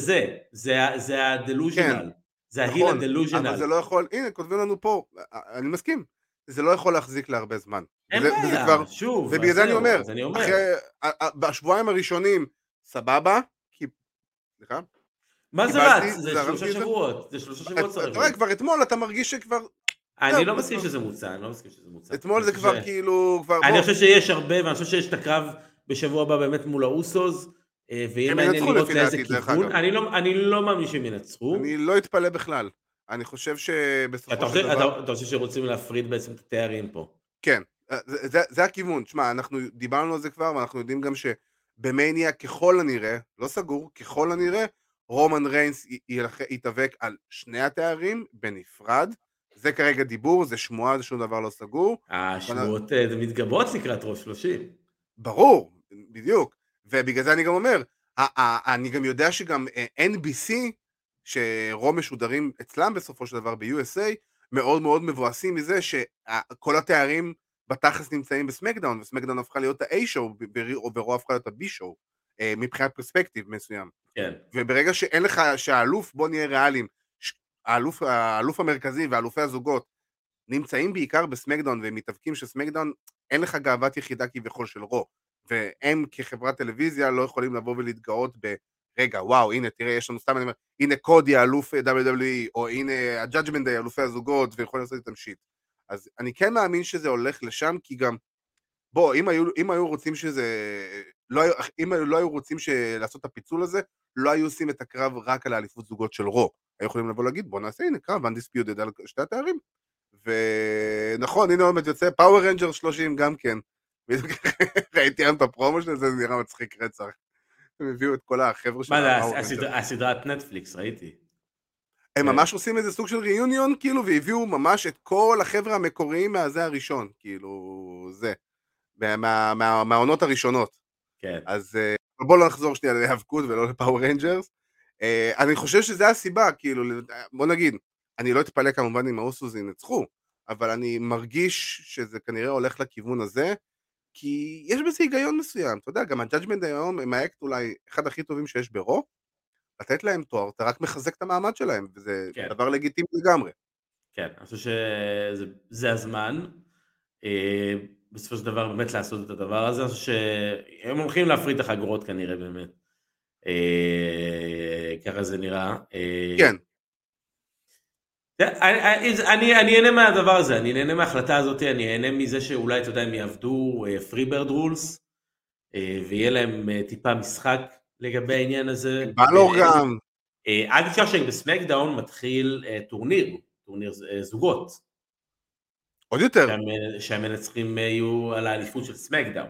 Speaker 3: זה, זה הדלוז'נל. כן, זה ההיל נכון, הדלוז'נל.
Speaker 2: אבל זה לא יכול, הנה, כותבים לנו פה, אני מסכים. זה לא יכול להחזיק להרבה זמן.
Speaker 3: אין בעיה, שוב,
Speaker 2: ובגלל זה אני אומר, אחרי, בשבועיים הראשונים, סבבה, כי, סליחה?
Speaker 3: מה זה רץ? זה שלושה שבועות, זה שלושה שבועות
Speaker 2: צריך. אתה רואה, כבר אתמול אתה מרגיש שכבר...
Speaker 3: אני לא מסכים שזה מוצע, אני לא מסכים שזה מוצע.
Speaker 2: אתמול זה כבר כאילו...
Speaker 3: אני חושב שיש הרבה, ואני חושב שיש את הקרב בשבוע הבא באמת מול האוסוס, אה, ויהיה מעניין לראות לאיזה כיוון. אני לא מאמין שהם ינצחו.
Speaker 2: אני לא אתפלא בכלל. אני חושב שבסופו של דבר...
Speaker 3: אתה חושב שרוצים להפריד בעצם את התארים פה.
Speaker 2: כן, אה, זה הכיוון. תשמע, אנחנו דיברנו על זה כבר, ואנחנו יודעים גם שבמניה ככל הנראה, לא סגור, ככל הנראה, רומן ריינס יתאבק על שני התארים בנפרד. זה כרגע דיבור, זה שמועה, זה שום דבר לא סגור.
Speaker 3: השמועות אה, מתגברות לקראת ראש 30.
Speaker 2: ברור, בדיוק. ובגלל זה אני גם אומר, אני גם יודע שגם אה, NBC, שרוב משודרים אצלם בסופו של דבר ב-USA, מאוד מאוד מבואסים מזה שכל התארים בתכלס נמצאים בסמקדאון, וסמקדאון הפכה להיות ה-A-show, ורו הפכה להיות ה-B-show, אה, מבחינת פרספקטיב מסוים.
Speaker 3: כן.
Speaker 2: וברגע שאין לך, שהאלוף, בוא נהיה ריאליים, האלוף, האלוף המרכזי ואלופי הזוגות נמצאים בעיקר בסמקדאון והם מתאבקים של סמקדאון, אין לך גאוות יחידה כביכול של רו. והם כחברת טלוויזיה לא יכולים לבוא ולהתגאות ב... רגע, וואו, הנה, תראה, יש לנו, סתם אני אומר, הנה קודי, האלוף WWE, או הנה ה-Judgment Day, אלופי הזוגות, ויכולים לעשות איתם שיט. אז אני כן מאמין שזה הולך לשם, כי גם, בוא, אם היו, אם היו רוצים שזה, לא היו, אם לא היו רוצים לעשות את הפיצול הזה, לא היו עושים את הקרב רק על האליפות זוגות של רו. היו יכולים לבוא להגיד, בוא נעשה, הנה, קרב undisputed על שתי התארים. ונכון, הנה עומד יוצא פאוור רנג'ר 30 גם כן. ראיתי היום את הפרומו של זה, זה נראה מצחיק רצח. הם הביאו את כל החבר'ה של
Speaker 3: מה
Speaker 2: הפאוור רנג'ר.
Speaker 3: הסדרת נטפליקס, ראיתי.
Speaker 2: הם
Speaker 3: כן.
Speaker 2: ממש עושים איזה סוג של reunion, כאילו, והביאו ממש את כל החבר'ה המקוריים מהזה הראשון, כאילו, זה. מה- מה- מה- מהעונות הראשונות.
Speaker 3: כן.
Speaker 2: אז אה, בואו לא נחזור שנייה להיאבקות ולא לפאוור רנג'רס. אה, אני חושב שזה הסיבה, כאילו, בוא נגיד, אני לא אתפלא כמובן אם האוסוס ינצחו, אבל אני מרגיש שזה כנראה הולך לכיוון הזה, כי יש בזה היגיון מסוים, אתה יודע, גם הג'אג'מנט דיי הם האקט אולי אחד הכי טובים שיש ברו, לתת להם תואר, אתה רק מחזק את המעמד שלהם, וזה
Speaker 3: כן.
Speaker 2: דבר לגיטימי לגמרי.
Speaker 3: כן, אני חושב שזה זה הזמן. בסופו של דבר באמת לעשות את הדבר הזה, אני שהם הולכים להפריד את החגורות כנראה באמת. אה, ככה זה נראה. אה,
Speaker 2: כן,
Speaker 3: אני, אהנה מהדבר הזה, אני נהנה מההחלטה הזאת, אני אהנה מזה שאולי, אתה יודע, הם יעבדו פרי ברד רולס, ויהיה להם אה, טיפה משחק לגבי העניין הזה.
Speaker 2: בלור
Speaker 3: אה,
Speaker 2: גם,
Speaker 3: אה, אל תשכח שבסמקדאון מתחיל טורניר, טורניר זוגות,
Speaker 2: עוד יותר,
Speaker 3: שהמ- שהמנצחים אה, יהיו על האליפות של סמקדאון.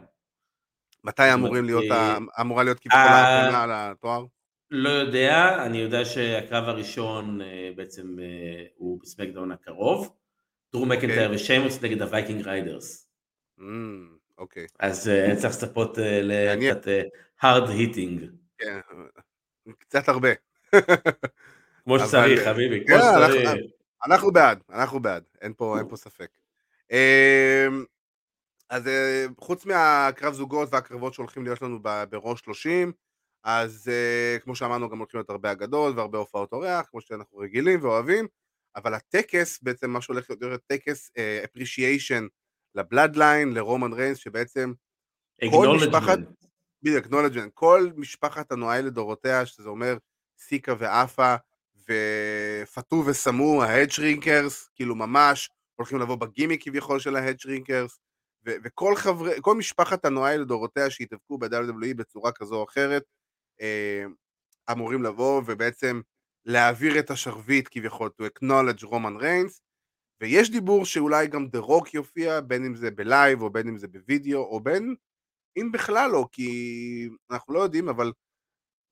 Speaker 2: מתי אמורים להיות,
Speaker 3: אה,
Speaker 2: אמורה להיות כביכול
Speaker 3: אה,
Speaker 2: האחרונה על התואר?
Speaker 3: לא יודע, אני יודע שהקרב הראשון בעצם הוא בסמקדאון הקרוב. דרו מקנטייר
Speaker 2: אוקיי.
Speaker 3: ושיימוס נגד הווייקינג ריידרס.
Speaker 2: אמ, אוקיי.
Speaker 3: אז צריך לצפות. לקצת hard hitting.
Speaker 2: כן, קצת הרבה.
Speaker 3: כמו שצריך, חביבי, כמו
Speaker 2: כן, אנחנו-
Speaker 3: שצריך.
Speaker 2: אנחנו בעד, אנחנו בעד, אין פה ספק. אמ, אז אה, חוץ מהקרב זוגות והקרבות שהולכים להיות לנו בראש 30, אז אה, כמו שאמרנו גם הולכים להיות הרבה אגדות והרבה הופעות אורח, כמו שאנחנו רגילים ואוהבים, אבל הטקס, בעצם מה שהולך להיות טקס אה, appreciation לבלאדליין, לרומן ריינס, שבעצם כל משפחת. בדיוק, acknowledgement, כל משפחת אנואי לדורותיה, שזה אומר סיקה ואפה, ופאטו וסאמו, ההד שרינקרס, כאילו ממש, הולכים לבוא בגימיק כביכול של ההד שרינקרס, ו- וכל חברי, כל משפחת אנואי לדורותיה שהתאבקו ב-WWE בצורה כזו או אחרת, אה, אמורים לבוא ובעצם להעביר את השרביט כביכול, to acknowledge רומן ריינס, ויש דיבור שאולי גם דה רוק יופיע, בין אם זה ב live או בין אם זה בווידאו, או בין אם בכלל לא, כי אנחנו לא יודעים, אבל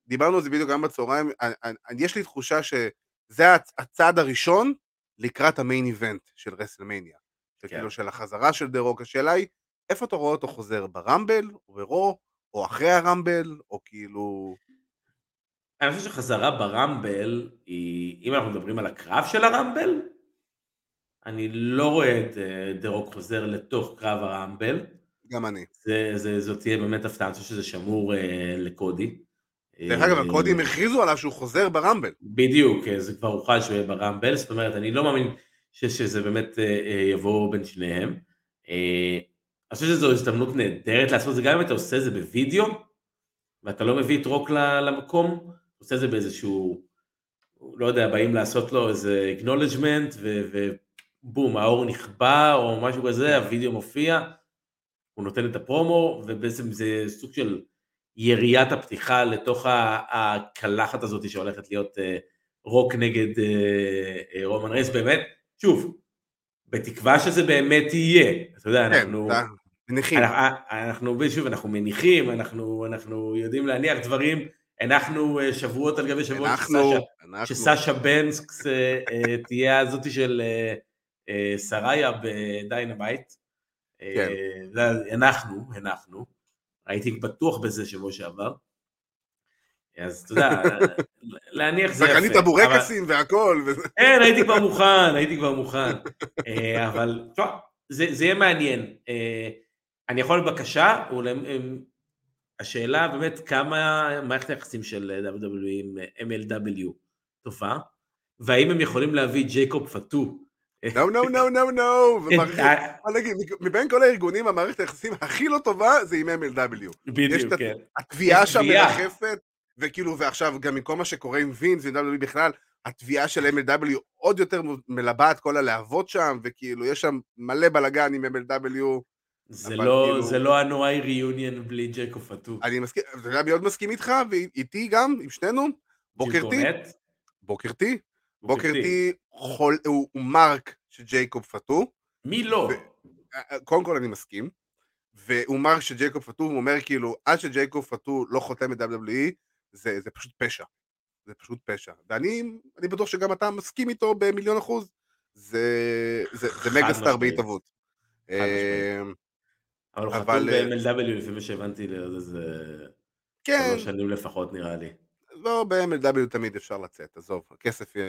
Speaker 2: דיברנו על זה בדיוק גם בצהריים, אני- אני- יש לי תחושה שזה הצ- הצעד הראשון לקראת ה main event של רסלמניה.
Speaker 3: כן.
Speaker 2: כאילו של החזרה של דה רוק, השאלה היא, איפה אתה רואה אותו חוזר, ברמבל, או ברו, או אחרי הרמבל, או כאילו...
Speaker 3: אני חושב שחזרה ברמבל, היא, אם אנחנו מדברים על הקרב של הרמבל, אני לא רואה את אה, דה רוק חוזר לתוך קרב הרמבל.
Speaker 2: גם אני.
Speaker 3: זה, זה, זאת תהיה באמת הפתעה, אני חושב שזה שמור אה, לקודי.
Speaker 2: דרך אגב,
Speaker 3: אה,
Speaker 2: הקודים הכריזו עליו שהוא חוזר ברמבל.
Speaker 3: בדיוק, אה, זה כבר הוכן שהוא יהיה ברמבל, זאת אומרת, אני לא מאמין שזה באמת אה, אה, יבוא בין שניהם. אה, אני חושב שזו הזדמנות נהדרת לעשות את זה, גם אם אתה עושה את זה בווידאו, ואתה לא מביא את רוק למקום, עושה את זה באיזשהו, לא יודע, באים לעשות לו איזה ו- ובום, האור נכבה או משהו כזה, הווידאו מופיע, הוא נותן את הפרומו, ובעצם זה סוג של יריית הפתיחה לתוך הקלחת הזאת שהולכת להיות אה, רוק נגד אה, אה, רומן רייס, באמת, שוב, בתקווה שזה באמת יהיה, אתה יודע,
Speaker 2: כן,
Speaker 3: אנחנו...
Speaker 2: מניחים.
Speaker 3: אנחנו, אנחנו, שוב, אנחנו מניחים, אנחנו, אנחנו יודעים להניח דברים, הנחנו אה, שבועות על גבי שבועות
Speaker 2: אנחנו,
Speaker 3: שסשה-
Speaker 2: אנחנו,
Speaker 3: בנסקס תהיה הזאתי של סראיה בדיינמייט.
Speaker 2: כן.
Speaker 3: הנחנו, הנחנו. הייתי בטוח בזה שבוע שעבר. אז אתה יודע, להניח זה יפה.
Speaker 2: וקנית בורקסים והכל,
Speaker 3: כן, הייתי כבר מוכן, הייתי כבר מוכן. אה, אבל, תשמע, זה זה יהיה מעניין. אה, אני יכול בבקשה, הם- השאלה באמת כמה מערכת היחסים של WWE עם MLW טובה, והאם הם יכולים להביא ג'ייקוב פאטו.
Speaker 2: No, ומערכת-
Speaker 3: אה,
Speaker 2: מה נגיד, מבין כל הארגונים, המערכת היחסים הכי לא טובה זה עם MLW. יש
Speaker 3: בדיוק,
Speaker 2: את
Speaker 3: כן.
Speaker 2: התביעה
Speaker 3: יש
Speaker 2: שם. מרחפת, וכאילו, ועכשיו, גם עם כל מה שקורה עם וינס ו-WWE בכלל, התביעה של MLW עוד יותר מלבה את כל הלהבות שם, וכאילו, יש שם מלא בלאגן עם MLW.
Speaker 3: זה לא-
Speaker 2: כאילו-
Speaker 3: זה לא הנוראי reunion בלי ג'ייקוב פאטו.
Speaker 2: אני מסכים, אתה יודע מי עוד מסכים איתך, ואיתי גם, עם שנינו? בוקר טי, ג'ים קורנט? חול- הוא הוא mark של ג'ייקוב פאטו.
Speaker 3: מי לא?
Speaker 2: ו- קודם כל אני מסכים, והוא mark של ג'ייקוב פאטו, הוא אומר כאילו, עד שג'ייקוב פאטו לא חותם את WWE, זה, זה פשוט פשע. זה פשוט פשע. ואני אני בטוח שגם אתה מסכים איתו במיליון אחוז. זה, זה, זה מגה סטאר. בהתהוות. אה,
Speaker 3: אבל הוא חתום
Speaker 2: אה,
Speaker 3: ב-MLW לפי מה שהבנתי לאיזה
Speaker 2: כן,
Speaker 3: שלוש שנים לפחות נראה לי.
Speaker 2: לא, ב-MLW תמיד אפשר לצאת, עזוב, הכסף... אה,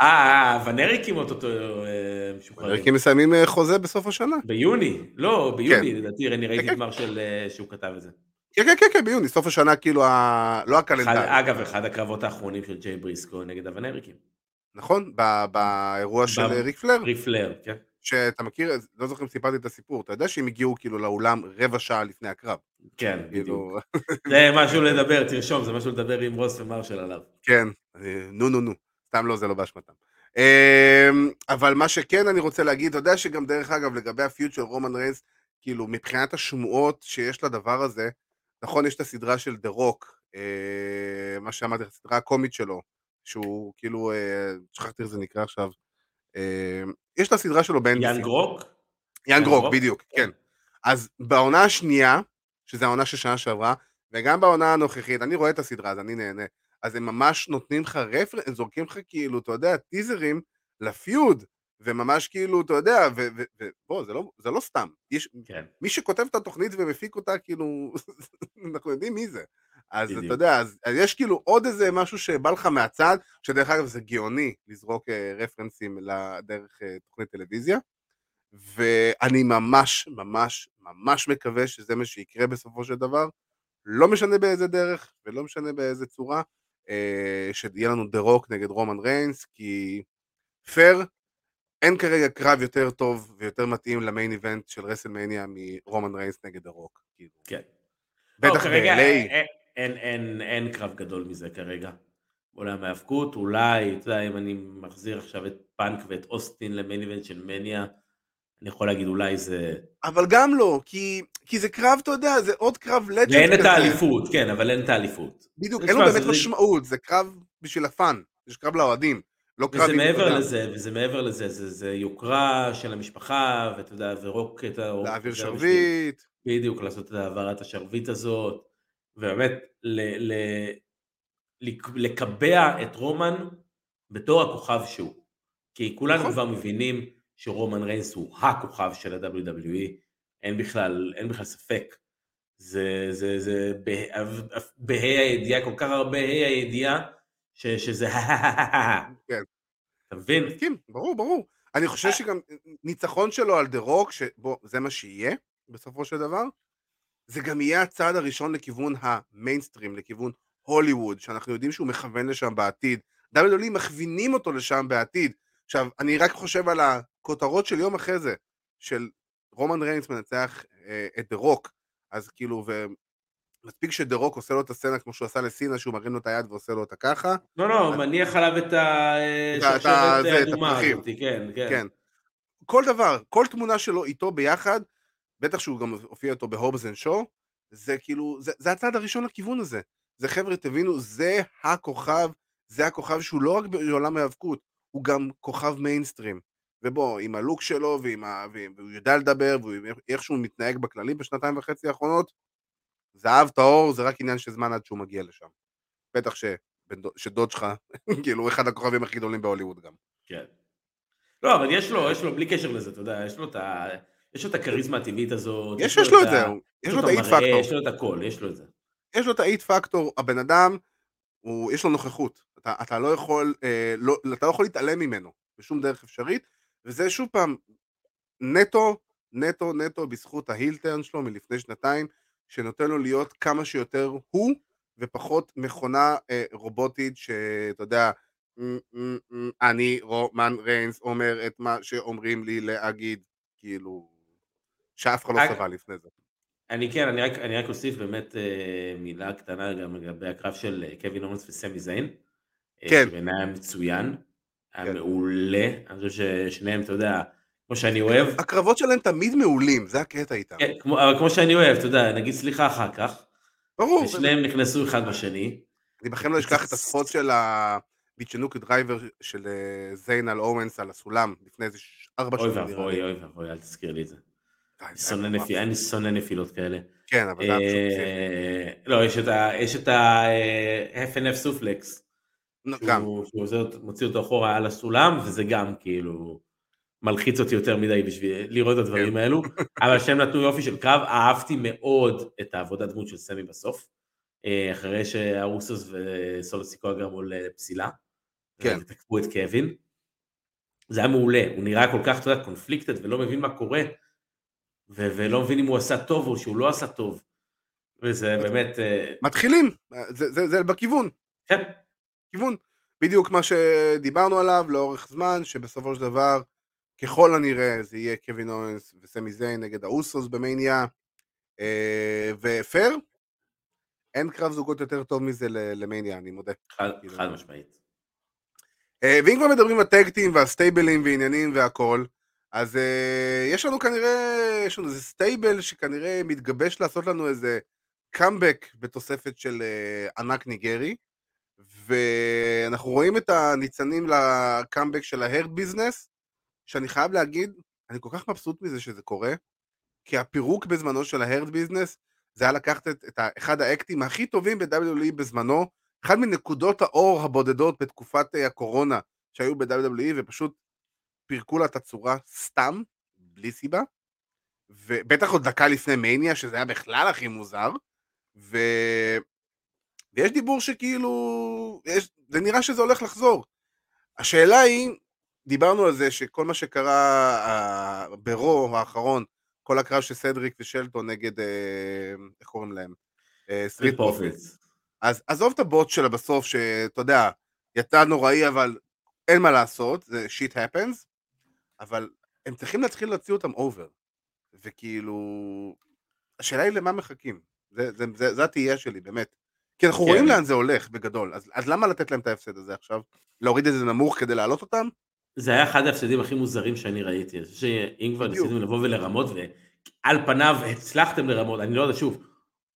Speaker 3: אה, אה, ונריקים אוטוטו אה, משוחררים.
Speaker 2: כי מסיימים אה, חוזה בסוף השנה.
Speaker 3: ביוני, לא, ביוני, לדעתי, אני ראיתי
Speaker 2: כן.
Speaker 3: גמר אה, שהוא כתב את זה.
Speaker 2: כן, כן, כן, כן, ביוני, סוף השנה, כאילו. לא הקלנדר.
Speaker 3: אגב, אחד הקרבות האחרונים של ג'יי בריסקו נגד הוונריקים.
Speaker 2: נכון? באירוע של אה, ריק פלר.
Speaker 3: ריק פלייר, כן?
Speaker 2: שאתה מכיר, לא זוכר אם סיפרתי את הסיפור, אתה יודע שהם הגיעו כאילו לאולם רבע שעה לפני הקרב.
Speaker 3: כן, בדיוק.
Speaker 2: כאילו,
Speaker 3: זה משהו לדבר, תרשום, זה משהו לדבר עם רוס ומרשל עליו.
Speaker 2: כן, אה, נו נו נו, סתם לא, זה לא באשמתם. אמ, אבל מה שכן אני רוצה להגיד, אתה יודע שגם דרך אגב לגבי ה feud של רומן ריינס, כאילו מבחינת השמועות שיש לדבר הזה, נכון יש את הסדרה של דה רוק, מה שאמרתי, הסדרה הקומית שלו, שהוא כאילו, אה, שכחתי איך זה נקרא עכשיו, אה, יש את הסדרה שלו ב-NBC.
Speaker 3: יאנג רוק?
Speaker 2: יאנג
Speaker 3: יאנג
Speaker 2: רוק,
Speaker 3: רוק?
Speaker 2: בדיוק,
Speaker 3: כן.
Speaker 2: כן. אז בעונה השנייה, שזה העונה של שנה שעברה, וגם בעונה הנוכחית, אני רואה את הסדרה, אז אני נהנה. אז הם ממש נותנים לך refer, הם זורקים לך כאילו, אתה יודע, טיזרים ל feud, וממש כאילו, אתה יודע, ובוא, זה, לא, זה לא סתם. יש,
Speaker 3: כן.
Speaker 2: מי שכותב את התוכנית ומפיק אותה, כאילו, אנחנו יודעים מי זה. אז
Speaker 3: בדיוק.
Speaker 2: אתה יודע, אז, אז יש כאילו עוד איזה משהו שבא לך מהצד, שדרך אגב זה גאוני לזרוק אה, רפרנסים לדרך אה, תוכנית טלוויזיה, ואני ממש ממש ממש מקווה שזה מה שיקרה בסופו של דבר, לא משנה באיזה דרך ולא משנה באיזה צורה, אה, שיהיה לנו דה רוק נגד רומן ריינס, כי פייר, אין כרגע קרב יותר טוב ויותר מתאים ל main event של רסלמניה מרומן ריינס נגד דה רוק. כאילו.
Speaker 3: כן.
Speaker 2: בטח
Speaker 3: לא,
Speaker 2: ב-LA.
Speaker 3: אין- אין- אין- קרב גדול מזה כרגע. עולם ההאבקות, אולי, אתה יודע, אם אני מחזיר עכשיו את פאנק ואת אוסטין ל main event של מניה, אני יכול להגיד אולי זה...
Speaker 2: אבל גם לא, כי, כי זה קרב, אתה יודע, זה עוד קרב legend
Speaker 3: ואין את האליפות, כן, אבל אין את האליפות.
Speaker 2: בדיוק, אין לו
Speaker 3: זה-
Speaker 2: באמת משמעות, זה קרב בשביל ה fun, יש קרב לאוהדים, לא קרב...
Speaker 3: וזה מעבר
Speaker 2: יודע,
Speaker 3: לזה, וזה מעבר לזה, זה, זה יוקרה של המשפחה, ואתה יודע, ורוק את ה...
Speaker 2: להעביר
Speaker 3: זה
Speaker 2: שרביט,
Speaker 3: בדיוק, לעשות את העברת השרביט הזאת, ובאמת, ל, ל, לק- לקבע את רומן בתור הכוכב שהוא. כי כולנו
Speaker 2: נכון.
Speaker 3: כבר מבינים שרומן ריינס הוא הכוכב של ה-WWE, אין בכלל, אין בכלל ספק. זה, זה, זה, בה- בה"א הידיעה, כל כך הרבה ה"א הידיעה, ש- שזה
Speaker 2: כן.
Speaker 3: אתה מבין?
Speaker 2: מסכים, ברור, ברור. אני חושב שגם ניצחון שלו על דה רוק, שבוא, זה מה שיהיה, בסופו של דבר, זה גם יהיה הצעד הראשון לכיוון המיינסטרים, לכיוון הוליווד, שאנחנו יודעים שהוא מכוון לשם בעתיד. WWE מכווינים אותו לשם בעתיד. עכשיו, אני רק חושב על הכותרות של יום אחרי זה, של רומן ריינס מנצח אה, את דה רוק, אז כאילו, ומספיק שדה רוק עושה לו את הסצנה כמו שהוא עשה לסינה, שהוא מרים לו את היד ועושה לו אותה ככה,
Speaker 3: לא, לא, מניח עליו את השרשרת האדומה. הזאת, כן, כן.
Speaker 2: כן. כל דבר, כל תמונה שלו איתו ביחד, בטח שהוא גם הופיע איתו בהובס אנד שואו, זה כאילו, זה, זה הצעד הראשון לכיוון הזה. זה חבר'ה, תבינו, זה הכוכב, זה הכוכב שהוא לא רק בעולם ההיאבקות, הוא גם כוכב מיינסטרים. ובוא, עם הלוק שלו, ועם ה... והוא יודע לדבר, ואיך שהוא מתנהג בכללי בשנתיים וחצי האחרונות, זהב טהור, זה רק עניין של זמן עד שהוא מגיע לשם. בטח דוד- שדוד שלך, כאילו, הוא אחד הכוכבים הכי גדולים בהוליווד גם.
Speaker 3: כן. לא, אבל יש לו, יש לו, בלי קשר לזה, אתה יודע, יש לו את ה... יש לו את הכריזמה הטבעית הזאת.
Speaker 2: יש, יש לו את זה, יש לו את האיט פקטור.
Speaker 3: יש לו את הכל, יש לו את זה.
Speaker 2: יש לו את האיט פקטור, הבן אדם, הוא, יש לו נוכחות. אתה, אתה לא יכול, אה, לא, אתה לא יכול להתעלם ממנו בשום דרך אפשרית, וזה שוב פעם, נטו, נטו, נטו, בזכות ההילטרן שלו מלפני שנתיים, שנותן לו להיות כמה שיותר הוא, ופחות מכונה אה, רובוטית, שאתה יודע, "מ, מ, מ, אני רומן ריינס אומר את מה שאומרים לי להגיד, כאילו, שאף אחד לא סבל לפני זה.
Speaker 3: אני כן, אני רק, אני רק אוסיף באמת אה, מילה קטנה גם לגבי הקרב של אה, קווין אורנס וסמי זיין. אה,
Speaker 2: כן.
Speaker 3: שבעיניי היה מצוין, היה
Speaker 2: כן.
Speaker 3: מעולה, אני חושב ששניהם, אתה יודע, כמו שאני אוהב,
Speaker 2: הקרבות שלהם תמיד מעולים, זה הקטע איתם.
Speaker 3: כן, כמו, אבל כמו שאני אוהב, אתה יודע, נגיד סליחה אחר כך,
Speaker 2: ברור,
Speaker 3: ושניהם נכנסו אחד בשני.
Speaker 2: אני בכלל לא אשכח את ה spot של ה Michinoku Driver של אה, זיין על אוונס על הסולם לפני איזה ארבע
Speaker 3: אוי
Speaker 2: שנים. נראה
Speaker 3: ואבוי. אוי ואבוי, אל תזכיר לי את זה.
Speaker 2: זה
Speaker 3: שונא
Speaker 2: היה
Speaker 3: נפיל- אני שונא נפילות כאלה.
Speaker 2: כן, אבל זה היה פשוט פסיכי.
Speaker 3: אה, לא, יש את ה-FNF סופלקס,
Speaker 2: נו, גם,
Speaker 3: שהוא מוציא אותו אחורה על הסולם, וזה גם כאילו מלחיץ אותי יותר מדי בשביל לראות את הדברים
Speaker 2: כן.
Speaker 3: האלו, אבל שהם נתנו יופי של קרב, אהבתי מאוד את העבודת דמות של סמי בסוף, אה, אחרי שהרוסוס וסולוסיקו גרמו לפסילה,
Speaker 2: כן.
Speaker 3: ותקפו את קווין. זה היה מעולה, הוא נראה כל כך, אתה יודע, קונפליקטד ולא מבין מה קורה, ו- ולא מבין אם הוא עשה טוב או שהוא לא עשה טוב. וזה באמת, אה,
Speaker 2: מתחילים, זה- זה זה בכיוון,
Speaker 3: כן,
Speaker 2: כיוון. בדיוק מה שדיברנו עליו לאורך זמן, שבסופו של דבר, ככל הנראה זה יהיה קווין אורנס וסמי זיין נגד האוסוס במאניה, אה, ופייר, אין קרב זוגות יותר טוב מזה ל- למאניה, אני מודה.
Speaker 3: חד,
Speaker 2: כאילו.
Speaker 3: חד משמעית.
Speaker 2: אה, ואם כבר מדברים על tag teams ועל סטייבלים ועניינים והכל, אז uh, יש לנו כנראה, יש לנו איזה stable שכנראה מתגבש לעשות לנו איזה קאמבק בתוספת של uh, ענק ניגרי, ואנחנו רואים את הניצנים לקאמבק של ההרד ביזנס, שאני חייב להגיד, אני כל כך מבסוט מזה שזה קורה, כי הפירוק בזמנו של ההרד ביזנס, זה היה לקחת את, את אחד האקטים הכי טובים ב-WWE בזמנו, אחד מנקודות האור הבודדות בתקופת אה, הקורונה שהיו ב-WWE ופשוט פירקו לה את הצורה סתם, בלי סיבה, ובטח עוד דקה לפני מניה, שזה היה בכלל הכי מוזר, ו... ויש דיבור שכאילו, יש... זה נראה שזה הולך לחזור. השאלה היא, דיברנו על זה שכל מה שקרה אה, ברו האחרון, כל הקרב של סדריק ושלטון נגד, אה, איך קוראים להם? סטריט פרופיט. אז עזוב את ה botch שלה בסוף, שאתה יודע, יצא נוראי, אבל אין מה לעשות, זה shit happens, אבל הם צריכים להתחיל להוציא אותם over. וכאילו, השאלה היא למה מחכים. זה, זה, זה, זה התהייה שלי, באמת. כי אנחנו
Speaker 3: כן.
Speaker 2: רואים לאן זה הולך, בגדול. אז, אז למה לתת להם את ההפסד הזה עכשיו? להוריד את זה נמוך כדי להעלות אותם?
Speaker 3: זה היה אחד ההפסדים הכי מוזרים שאני ראיתי. אני חושב שאם כבר. ניסיתם לבוא ולרמות, ועל פניו הצלחתם לרמות, אני לא יודע, שוב,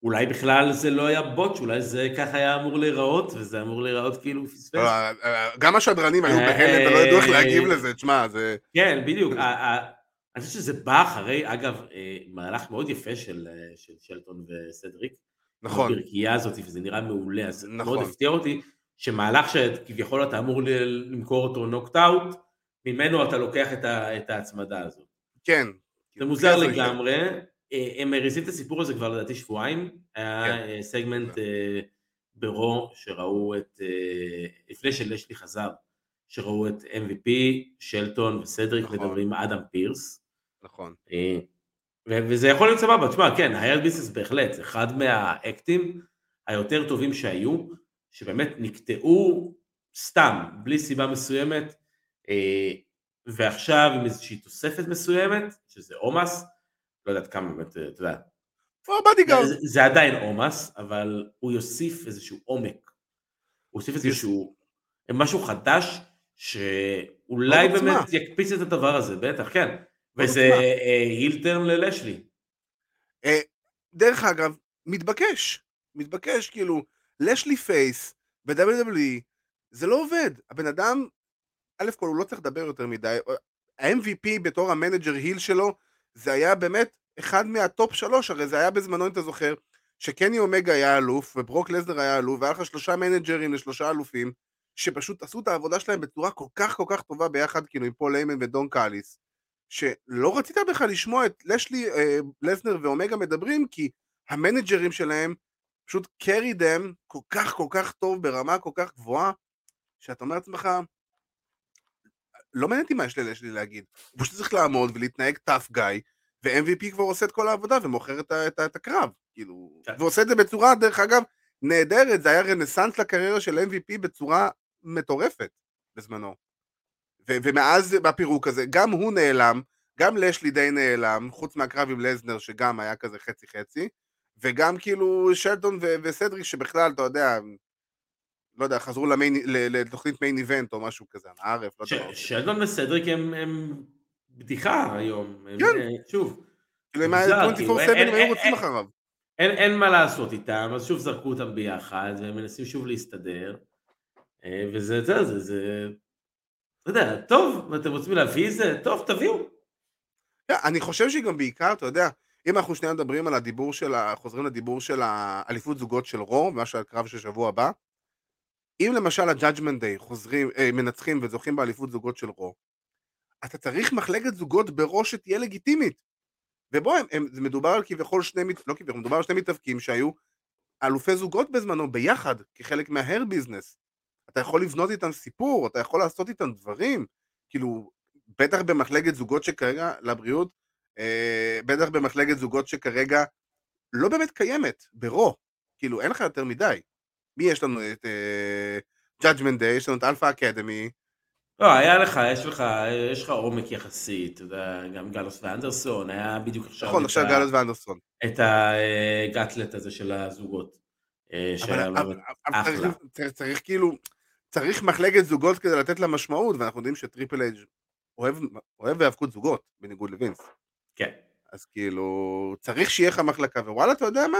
Speaker 3: אולי בכלל זה לא היה בוט, אולי זה ככה היה אמור להיראות, וזה אמור להיראות כאילו פספס.
Speaker 2: אה, אה, גם השדרנים היו
Speaker 3: אה,
Speaker 2: בהלם ולא ידעו איך
Speaker 3: אה,
Speaker 2: להגיב לזה, תשמע, זה...
Speaker 3: כן, בדיוק. אני חושב שזה בא אחרי, אגב, אה, מהלך מאוד יפה של אה, של שלטון וסדריק.
Speaker 2: נכון,
Speaker 3: הברכייה הזאת, וזה נראה מעולה, אז
Speaker 2: נכון.
Speaker 3: מאוד הפתיע אותי, שמהלך שכביכול אתה אמור למכור אותו נוקט אאוט, ממנו אתה לוקח את, ה, את ההצמדה הזאת.
Speaker 2: כן.
Speaker 3: זה מוזר לגמרי, אה, הם מריצים את הסיפור הזה כבר לדעתי שבועיים, היה
Speaker 2: כן.
Speaker 3: אה, סגמנט אה, ברו שראו את, אה, לפני שלשלי חזר, שראו את MVP, שלטון וסדריק
Speaker 2: נכון.
Speaker 3: מדברים עם אדם פירס,
Speaker 2: נכון.
Speaker 3: אה, וזה יכול להיות סבבה, תשמע, כן, ה-Hurt Business בהחלט, זה אחד מהאקטים היותר טובים שהיו, שבאמת נקטעו סתם, בלי סיבה מסוימת, אה, ועכשיו עם איזושהי תוספת מסוימת, שזה אומוס, לא יודעת כמה באמת, אה, אתה יודע,
Speaker 2: כ bodyguard.
Speaker 3: זה, זה עדיין אומוס, אבל הוא יוסיף איזשהו עומק, הוא יוסיף איזשהו, משהו חדש, שאולי. באמת יקפיץ את הדבר הזה, בטח, כן, וזה
Speaker 2: עוצמה.
Speaker 3: אה, heel turn ללשלי.
Speaker 2: אה, דרך אגב, מתבקש, מתבקש, כאילו, לשלי face ב-WWE, זה לא עובד. הבן אדם, א' כל הוא לא צריך לדבר יותר מדי, ה-MVP בתור ה manager heel שלו, זה היה באמת אחד מה top שלוש, הרי זה היה בזמנו, אם אתה זוכר, שקני אומגה היה אלוף, וברוק לזנר היה אלוף, והיה לך שלושה מנג'רים לשלושה אלופים, שפשוט עשו את העבודה שלהם בצורה כל כך כל כך טובה ביחד, כאילו עם פול היימן ודון קאליס, שלא רצית בכלל לשמוע את לשלי, אה, לזנר ואומגה מדברים, כי המנג'רים שלהם פשוט carry them כל כך כל כך טוב ברמה כל כך גבוהה, שאתה אומר לעצמך, לא מעניין אותי מה יש ללשלי להגיד, הוא פשוט צריך לעמוד ולהתנהג tough guy, ו-MVP כבר עושה את כל העבודה ומוכר את, את, את הקרב, כאילו,
Speaker 3: כן.
Speaker 2: ועושה את זה בצורה, דרך אגב, נהדרת, זה היה רנסאנס לקריירה של MVP בצורה מטורפת בזמנו. ו- ומאז בפירוק הזה, גם הוא נעלם, גם לשלי די נעלם, חוץ מהקרב עם לזנר שגם היה כזה חצי חצי, וגם כאילו שלטון ו- וסדריק שבכלל, אתה יודע, לא יודע, חזרו למיין, לתוכנית מיין איבנט או משהו כזה, ערף, לא יודע.
Speaker 3: שלדון וסדריק הם, הם בדיחה היום.
Speaker 2: כן.
Speaker 3: אה, שוב,
Speaker 2: כאילו, הם היה
Speaker 3: כאילו,
Speaker 2: 24/7 הם היו רוצים אחריו.
Speaker 3: אין, אין מה לעשות איתם, אז שוב זרקו אותם ביחד, והם מנסים שוב להסתדר, אה, וזה, זה, זה, זה, אתה יודע, טוב, אתם רוצים להביא את זה, טוב, תביאו.
Speaker 2: אני חושב שגם בעיקר, אתה יודע, אם אנחנו שנייה מדברים על הדיבור של, ה- חוזרים לדיבור של האליפות זוגות של רו, מה שהקרב של שבוע הבא, אם למשל ה-Judgment Day חוזרים, אה, מנצחים וזוכים באליפות זוגות של רו, אתה צריך מחלקת זוגות בראש שתהיה לגיטימית. ובוא, הם, הם, מדובר על כביכול שני, לא כביכול, מדובר על שני מתאבקים שהיו אלופי זוגות בזמנו, ביחד, כחלק מההר ביזנס. אתה יכול לבנות איתם סיפור, אתה יכול לעשות איתם דברים, כאילו, בטח במחלקת זוגות שכרגע, לבריאות, אה, בטח במחלקת זוגות שכרגע לא באמת קיימת, ברו, כאילו, אין לך יותר מדי. מי יש לנו? את אה, Judgment Day, יש לנו את Alpha Academy,
Speaker 3: לא, היה לך, יש לך, יש לך עומק יחסית, אתה יודע, גם גלוס ואנדרסון, היה בדיוק עכשיו,
Speaker 2: נכון, עכשיו גלוס ואנדרסון.
Speaker 3: את הגאטלט הזה של הזוגות. אה,
Speaker 2: אבל, אבל, אבל צריך,
Speaker 3: אחלה.
Speaker 2: צריך, צריך כאילו, צריך מחלקת זוגות כדי לתת לה משמעות, ואנחנו יודעים שטריפל אייג' אוהב, אוהב היאבקות זוגות, בניגוד לווינס.
Speaker 3: כן.
Speaker 2: אז כאילו, צריך שיהיה לך מחלקה, ווואלה, אתה יודע מה?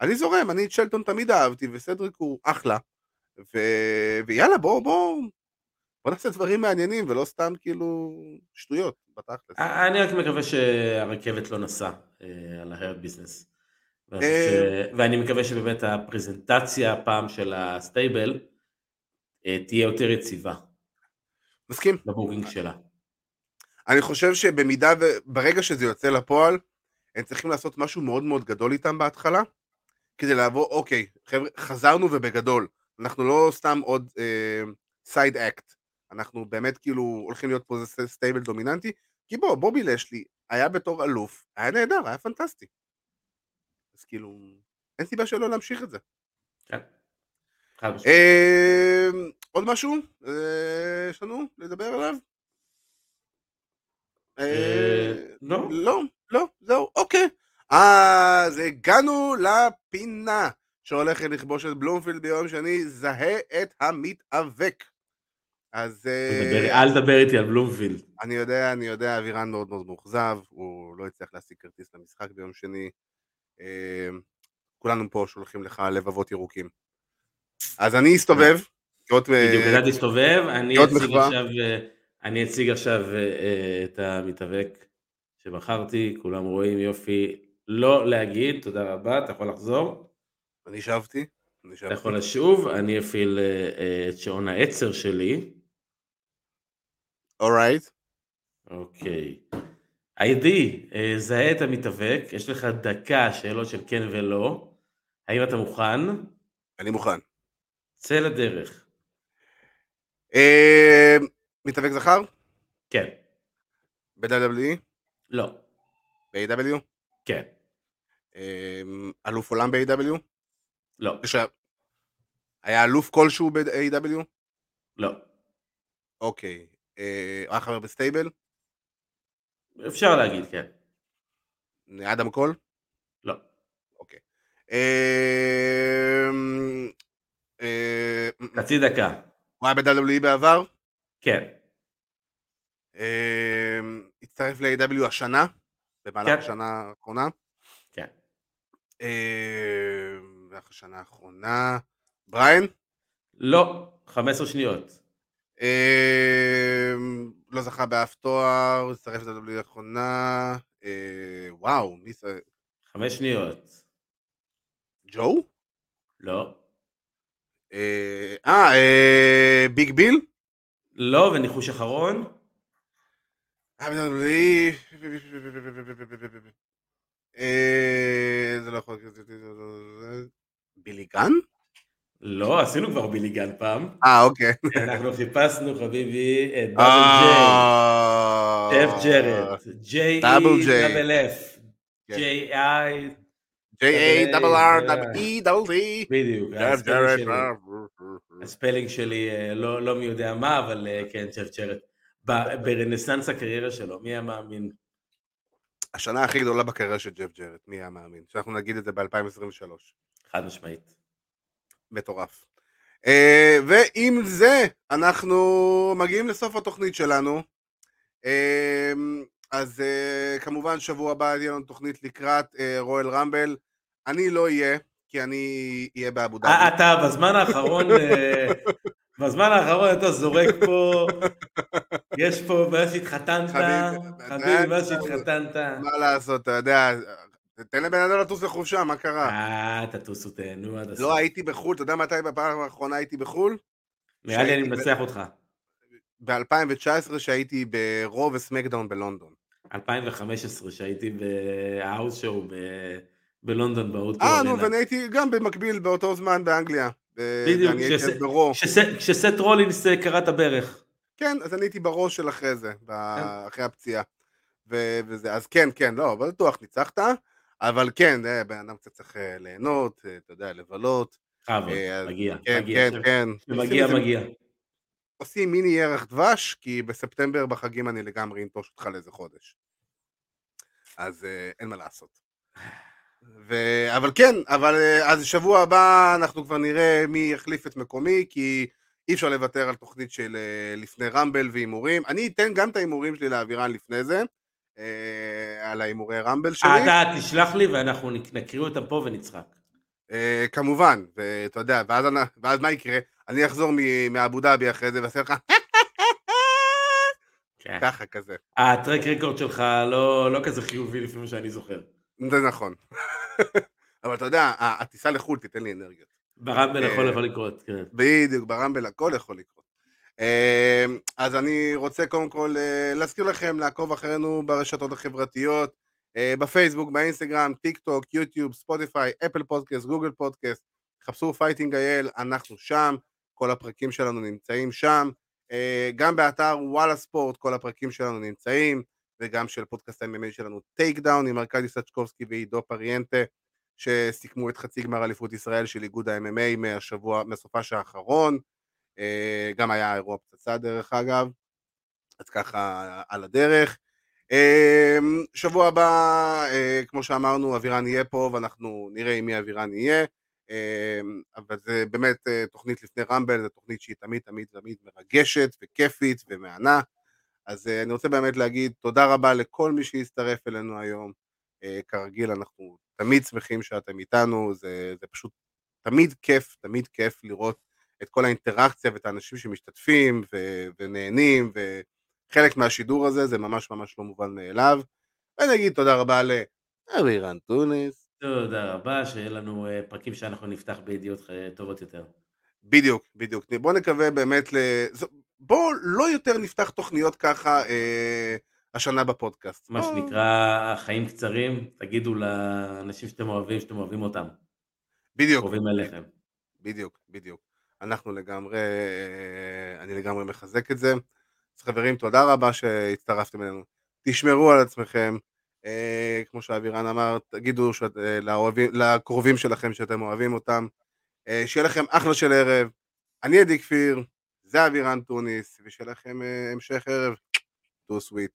Speaker 2: אני זורם, אני את שלטון תמיד אהבתי, וסדריק הוא אחלה. ו... ויאללה, בוא, בוא, בוא נעשה דברים מעניינים, ולא סתם כאילו שטויות, בתכלס.
Speaker 3: אני רק מקווה שהרכבת לא נסעה אה, על ה Hurt Business. ואני
Speaker 2: אה.
Speaker 3: ש- ואני מקווה שבאמת הפרזנטציה הפעם של ה stable אה, תהיה יותר יציבה
Speaker 2: מסכים?
Speaker 3: ב booking שלה.
Speaker 2: אני חושב שבמידה. ברגע שזה יוצא לפועל, הם צריכים לעשות משהו מאוד מאוד גדול איתם בהתחלה, כדי לעבור, אוקיי, חבר'ה, חזרנו ובגדול. אנחנו לא סתם עוד side uh, act. אנחנו באמת כאילו הולכים להיות פה איזה stable דומיננטי, כי בוא, בובי לשלי היה בתור אלוף, היה נהדר, היה פנטסטי. אז כאילו, אין סיבה שלא להמשיך את זה.
Speaker 3: כן.
Speaker 2: אה, עוד משהו אה, יש לנו לדבר עליו?
Speaker 3: אה, לא.
Speaker 2: לא, לא, זהו, אוקיי. אז הגענו לפינה שהולכת לכבוש את בלומפילד ביום שני, זהה את המתאבק. אז אה,
Speaker 3: אל תדבר איתי על בלומפילד.
Speaker 2: אני יודע, אני יודע, אבירן מאוד מאוד מאוכזב, הוא לא הצליח להשיג כרטיס למשחק ביום שני. אה, כולנו פה שולחים לך לבבות ירוקים. אז אני אסתובב. אה,
Speaker 3: בדיוק ידעתי להסתובב, אני אציג. עכשיו, אני אציג עכשיו את המתאבק שבחרתי, כולם רואים יופי, לא להגיד, תודה רבה, אתה יכול לחזור,
Speaker 2: אני שבתי. אני
Speaker 3: אתה. יכול לשוב, אני אפעיל אה, אה, את שעון העצר שלי,
Speaker 2: אורייט.
Speaker 3: אוקיי. היידי, אה, זהה את המתאבק, יש לך דקה שאלות של כן ולא, האם אתה מוכן?
Speaker 2: אני מוכן.
Speaker 3: צא לדרך.
Speaker 2: מתאבק זכר?
Speaker 3: כן,
Speaker 2: ב-WWE?
Speaker 3: לא,
Speaker 2: ב-AEW?
Speaker 3: כן,
Speaker 2: אלוף עולם ב-AEW?
Speaker 3: לא,
Speaker 2: היה אלוף כלשהו ב-AEW?
Speaker 3: לא.
Speaker 2: אוקיי. אה, היה חבר ב stable?
Speaker 3: אפשר להגיד, כן,
Speaker 2: אדם קול?
Speaker 3: לא.
Speaker 2: אוקיי. אה, אה,
Speaker 3: חצי דקה,
Speaker 2: הוא היה ב-WWE בעבר?
Speaker 3: כן,
Speaker 2: אה, הצטרף ל-AW השנה? במהלך
Speaker 3: כן.
Speaker 2: השנה האחרונה?
Speaker 3: כן.
Speaker 2: אה, במהלך השנה האחרונה? בריין?
Speaker 3: לא, 15 שניות.
Speaker 2: אה, לא זכה באף תואר, הצטרף ל-WWE לאחרונה. אה, וואו, מי זה?
Speaker 3: חמש שניות.
Speaker 2: ג'ו?
Speaker 3: לא.
Speaker 2: אה, ביג ביל?
Speaker 3: לא, וניחוש אחרון?
Speaker 2: אה, זה לא יכול להיות... בילי גן?
Speaker 3: לא, עשינו כבר בילי גן פעם.
Speaker 2: אה, אוקיי.
Speaker 3: אנחנו חיפשנו, חביבי, את double J. ג'ף ג'רט. J
Speaker 2: double J.
Speaker 3: double F.
Speaker 2: כן.
Speaker 3: J A.
Speaker 2: J-A, double R,
Speaker 3: אה,
Speaker 2: double E, double D.
Speaker 3: בדיוק.
Speaker 2: ג'ף ה
Speaker 3: spelling ג'רט. שלי- אה, לא לא מי יודע מה, אבל אה, כן, ברנסאנס הקריירה שלו, מי היה מאמין?
Speaker 2: השנה הכי גדולה בקריירה של ג'ף ג'רט, מי היה מאמין? שאנחנו נגיד את זה ב-2023.
Speaker 3: חד משמעית.
Speaker 2: מטורף. אה, ועם זה אנחנו מגיעים לסוף התוכנית שלנו. אה, אז אה, כמובן שבוע הבא תהיה לנו תוכנית לקראת רויאל רמבל. אני לא אהיה, כי אני אהיה באבו דאבי.
Speaker 3: אתה בזמן האחרון, בזמן האחרון אתה זורק פה, יש פה מאז שהתחתנת,
Speaker 2: חביבי,
Speaker 3: מאז שהתחתנת.
Speaker 2: מה לעשות, אתה יודע, תן לבן אדם לטוס לחופשה, מה קרה?
Speaker 3: אה, תטוסו תהנו עד הסוף.
Speaker 2: לא הייתי בחו"ל, אתה יודע מתי בפעם האחרונה הייתי בחו"ל?
Speaker 3: נראה לי אני מנצח אותך.
Speaker 2: ב-2019 שהייתי ברוב וסמקדאון בלונדון.
Speaker 3: 2015 שהייתי בהאוס שואו בלונדון באוטו
Speaker 2: אה, נו, ואני הייתי גם במקביל באותו זמן באנגליה.
Speaker 3: בדיוק, כשסט רולינס אה, קרע את הברך.
Speaker 2: כן, אז אני הייתי בראש של אחרי זה, ב- אחרי הפציעה. וזה, אז כן, כן, לא, בטוח ניצחת, אבל כן, בן אדם קצת צריך אה, ליהנות, אה, אתה יודע, לבלות. אז
Speaker 3: מגיע,
Speaker 2: כן,
Speaker 3: מגיע.
Speaker 2: כן, כן. את זה-
Speaker 3: מגיע.
Speaker 2: עושים מיני ירח דבש, כי בספטמבר בחגים אני לגמרי אנטוש אותך לאיזה חודש. אז אין מה לעשות. ו... אבל כן, אבל אה, אז שבוע הבא אנחנו כבר נראה מי יחליף את מקומי, כי אי אפשר לוותר על תוכנית של אה, לפני רמבל והימורים. אני אתן גם את ההימורים שלי לאבירן לפני זה, אה, על ההימורי רמבל שלי.
Speaker 3: אה, אתה תשלח לי ואנחנו נק- נקריא אותם פה ונצחק.
Speaker 2: אה, כמובן, ואתה יודע, ואז, אני- ואז מה יקרה? אני אחזור מאבו דאבי אחרי זה ואעשה לך
Speaker 3: כן.
Speaker 2: ככה כזה.
Speaker 3: ה track record שלך לא לא כזה חיובי לפי מה שאני זוכר.
Speaker 2: זה נכון. אבל אתה יודע, הטיסה לחו"ל תיתן לי אנרגיות.
Speaker 3: ברמבל
Speaker 2: אה,
Speaker 3: הכל יכול לקרות, כן.
Speaker 2: בדיוק, ברמבל הכל יכול לקרות. אה, אז אני רוצה קודם כל אה, להזכיר לכם לעקוב אחרינו ברשתות החברתיות, אה, בפייסבוק, באינסטגרם, טיק טוק, יוטיוב, ספוטיפיי, אפל פודקאסט, גוגל פודקאסט, חפשו פייטינג אייל, אנחנו שם, כל הפרקים שלנו נמצאים שם, אה, גם באתר וואלה ספורט כל הפרקים שלנו נמצאים, וגם של פודקאסט ה-MMA שלנו טייק דאון עם ארכדי סצ'קובסקי ועידו פריאנטה, שסיכמו את חצי גמר אליפות ישראל של איגוד ה-MMA מהשבוע, מהסופש האחרון, אה, גם היה אירוע פצצה דרך אגב, אז ככה על הדרך. אה, שבוע הבא, אה, כמו שאמרנו, אבירן יהיה פה ואנחנו נראה עם מי אבירן יהיה, אבל זה באמת תוכנית לפני רמבל, זו תוכנית שהיא תמיד תמיד תמיד מרגשת וכיפית ומהנה. אז אה, אני רוצה באמת להגיד תודה רבה לכל מי שהצטרף אלינו היום. אה, כרגיל, אנחנו תמיד שמחים שאתם איתנו, זה, זה פשוט תמיד כיף, תמיד כיף לראות את כל האינטראקציה ואת האנשים שמשתתפים ו, ונהנים, וחלק מהשידור הזה זה ממש ממש לא מובן מאליו. ואני אגיד תודה רבה לאבירן טוניס.
Speaker 3: תודה רבה, שיהיה לנו אה, פרקים שאנחנו נפתח בידיעות טובות יותר.
Speaker 2: בדיוק, בדיוק. בוא נקווה באמת ל... זו- בוא לא יותר נפתח תוכניות ככה אה, השנה בפודקאסט.
Speaker 3: מה
Speaker 2: בוא-
Speaker 3: שנקרא, חיים קצרים, תגידו לאנשים שאתם אוהבים, שאתם אוהבים אותם,
Speaker 2: בדיוק.
Speaker 3: קרובים אליכם.
Speaker 2: בדיוק, בדיוק. אנחנו לגמרי, אה, אני לגמרי מחזק את זה. אז חברים, תודה רבה שהצטרפתם אלינו. תשמרו על עצמכם. אה, כמו שאבירן אמר, תגידו שאת, אה, לאוהבים, לקרובים שלכם שאתם אוהבים אותם. אה, שיהיה לכם אחלה של ערב. אני עדי כפיר, זה אבירן טוניס, ושיהיה לכם אה, המשך ערב. טו סוויט.